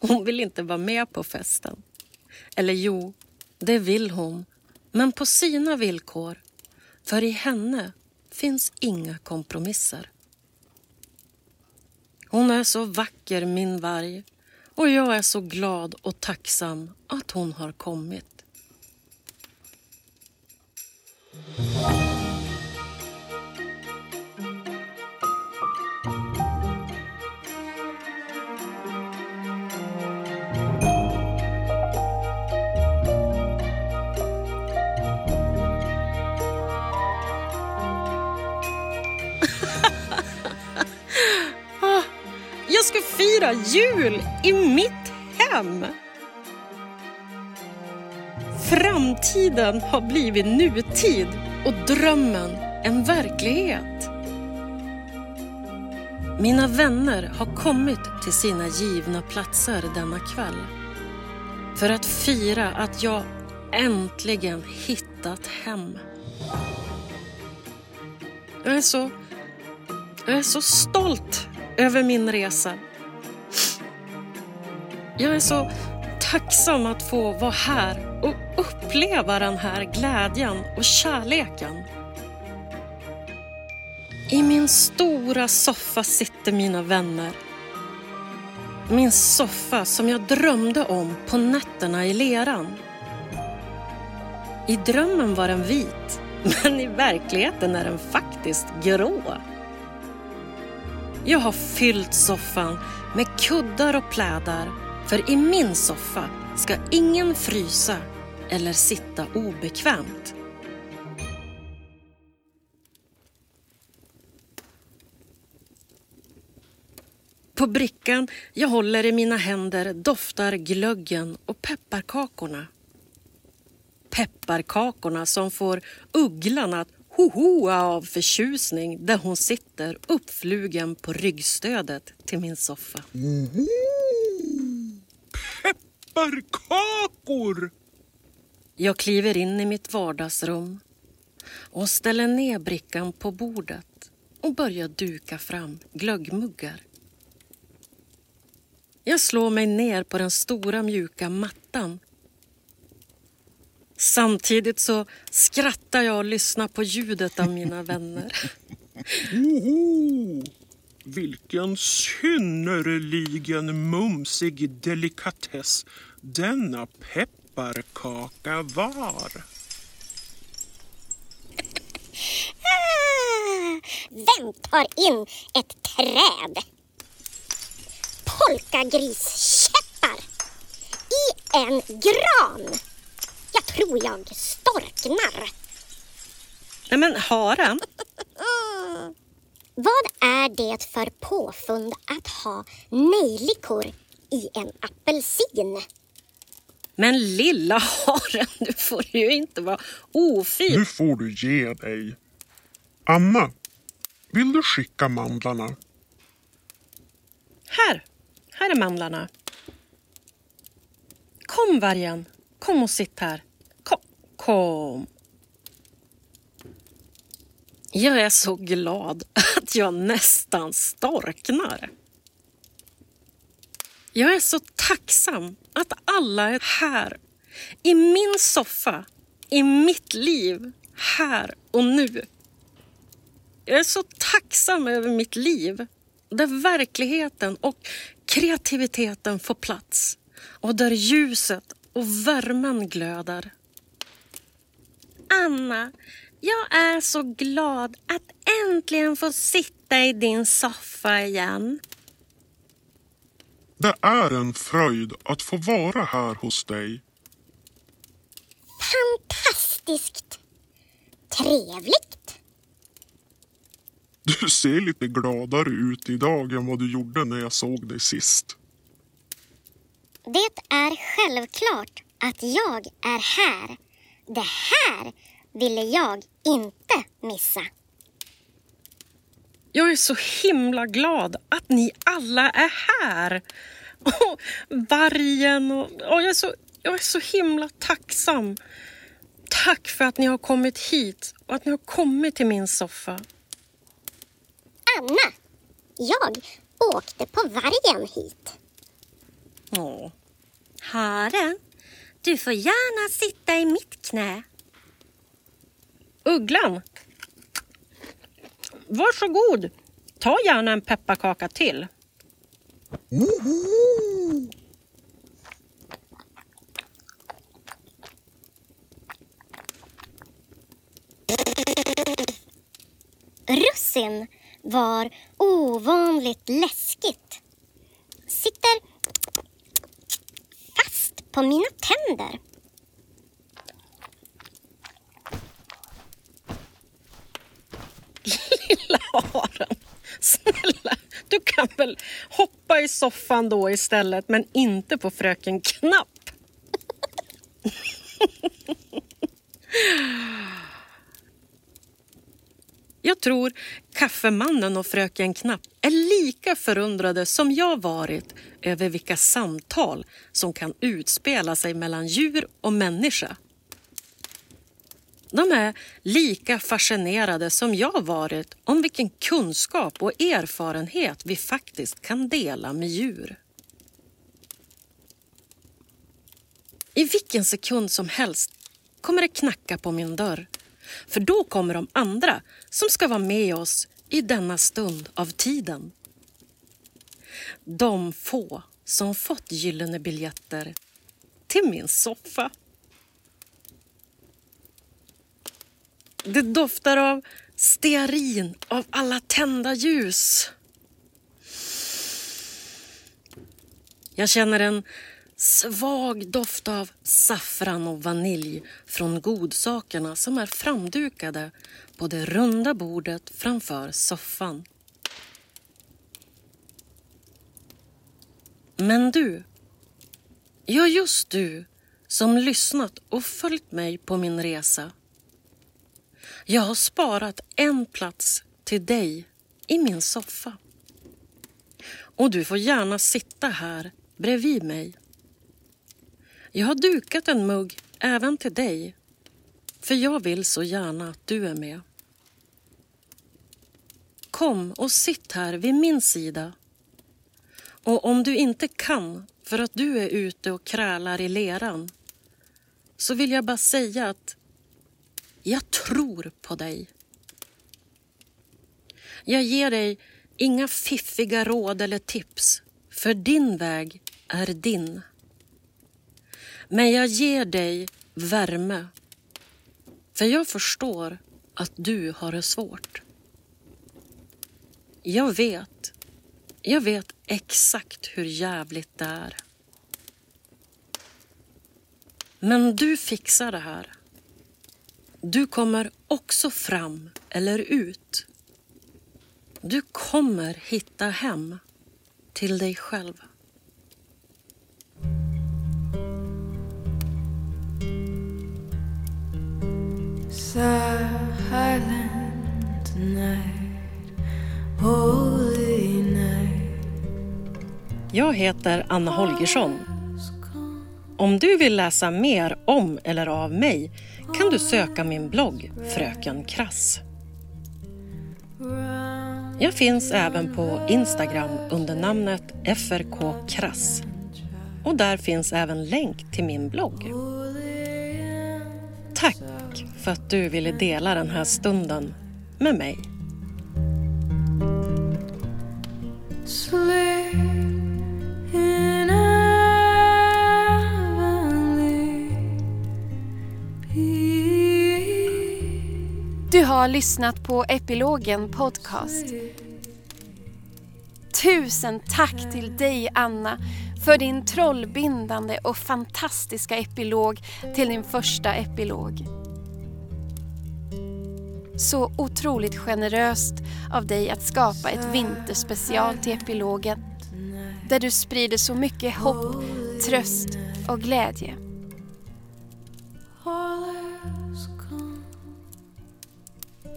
Hon vill inte vara med på festen. Eller jo, det vill hon, men på sina villkor. För i henne finns inga kompromisser. Hon är så vacker, min varg, och jag är så glad och tacksam att hon har kommit. Ska fira jul i mitt hem! Framtiden har blivit nutid och drömmen en verklighet. Mina vänner har kommit till sina givna platser denna kväll för att fira att jag äntligen hittat hem. Jag är så, jag är så stolt över min resa. Jag är så tacksam att få vara här och uppleva den här glädjen och kärleken. I min stora soffa sitter mina vänner. Min soffa som jag drömde om på nätterna i leran. I drömmen var den vit, (laughs) men i verkligheten är den faktiskt grå. Jag har fyllt soffan med kuddar och plädar för i min soffa ska ingen frysa eller sitta obekvämt. På brickan jag håller i mina händer doftar glöggen och pepparkakorna. Pepparkakorna som får ugglan att hohoa av förtjusning där hon sitter uppflugen på ryggstödet till min soffa. Pepparkakor! Jag kliver in i mitt vardagsrum och ställer ner brickan på bordet och börjar duka fram glöggmuggar. Jag slår mig ner på den stora mjuka mattan. Samtidigt så skrattar jag och lyssnar på ljudet av mina (laughs) vänner. Oho! Vilken synnerligen mumsig delikatess denna pepparkaka var. Ah, vem tar in ett träd? Polkagriskäppar i en gran. Tror jag storknar. Nej men haren, Vad är det för påfund att ha nejlikor i en apelsin? men lilla haren, du får ju inte vara ofin. Nu får du ge dig. Anna, vill du skicka mandlarna? Här, här är mandlarna. Kom vargen, kom och sitt här. Kom. Jag är så glad att jag nästan storknar. Jag är så tacksam att alla är här. I min soffa, i mitt liv, här och nu. Jag är så tacksam över mitt liv där verkligheten och kreativiteten får plats och där ljuset och värmen glöder. Anna, jag är så glad att äntligen få sitta i din soffa igen. Det är en fröjd att få vara här hos dig. Fantastiskt! Trevligt! Du ser lite gladare ut idag än vad du gjorde när jag såg dig sist. Det är självklart att jag är här. Det här ville jag inte missa. Jag är så himla glad att ni alla är här. Och vargen och, och jag, är så, jag är så himla tacksam. Tack för att ni har kommit hit och att ni har kommit till min soffa. Anna, jag åkte på vargen hit. Åh. Haren, du får gärna sitta i mitt knä. Ugglan. Varsågod. Ta gärna en pepparkaka till. Russin var ovanligt läskigt. Sitter på mina tänder. (laughs) Lilla haren. Snälla, du kan väl hoppa i soffan då istället men inte på fröken Knapp. (laughs) Jag tror kaffemannen och fröken Knapp är lika förundrade som jag varit över vilka samtal som kan utspela sig mellan djur och människa. De är lika fascinerade som jag varit om vilken kunskap och erfarenhet vi faktiskt kan dela med djur. I vilken sekund som helst kommer det knacka på min dörr. För då kommer de andra som ska vara med oss i denna stund av tiden. De få som fått gyllene biljetter till min soffa. Det doftar av stearin, av alla tända ljus. Jag känner en svag doft av saffran och vanilj från godsakerna som är framdukade på det runda bordet framför soffan. Men du, ja just du som lyssnat och följt mig på min resa. Jag har sparat en plats till dig i min soffa. Och du får gärna sitta här bredvid mig. Jag har dukat en mugg även till dig för jag vill så gärna att du är med. Kom och sitt här vid min sida. Och om du inte kan för att du är ute och krälar i leran så vill jag bara säga att jag tror på dig. Jag ger dig inga fiffiga råd eller tips, för din väg är din. Men jag ger dig värme, för jag förstår att du har det svårt. Jag vet, jag vet exakt hur jävligt det är. Men du fixar det här. Du kommer också fram eller ut. Du kommer hitta hem till dig själv. Silent night, holy night. Jag heter Anna Holgersson. Om du vill läsa mer om eller av mig kan du söka min blogg Fröken Krass. Jag finns även på Instagram under namnet FRK Krass. Och där finns även länk till min blogg. Tack för att du ville dela den här stunden med mig. Du har lyssnat på Epilogen Podcast. Tusen tack till dig Anna för din trollbindande och fantastiska epilog till din första epilog. Så otroligt generöst av dig att skapa ett vinterspecial till epilogen där du sprider så mycket hopp, tröst och glädje.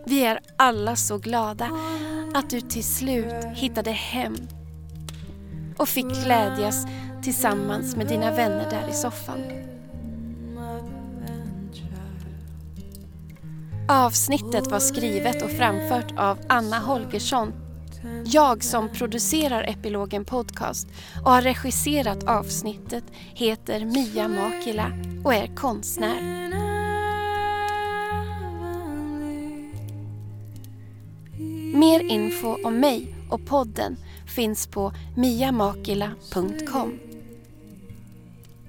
Vi är alla så glada att du till slut hittade hem och fick glädjas tillsammans med dina vänner där i soffan. Avsnittet var skrivet och framfört av Anna Holgersson. Jag som producerar Epilogen Podcast och har regisserat avsnittet heter Mia Makila och är konstnär. Mer info om mig och podden finns på miamakila.com.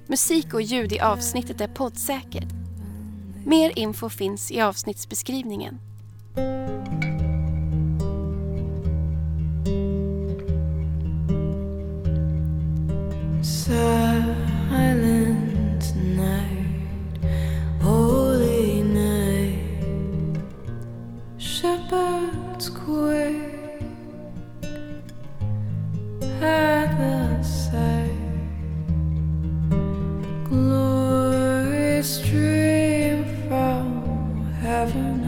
Musik och ljud i avsnittet är poddsäkert. Mer info finns i avsnittsbeskrivningen. Silent night, holy night, shepherds quake Glorious dream from heaven.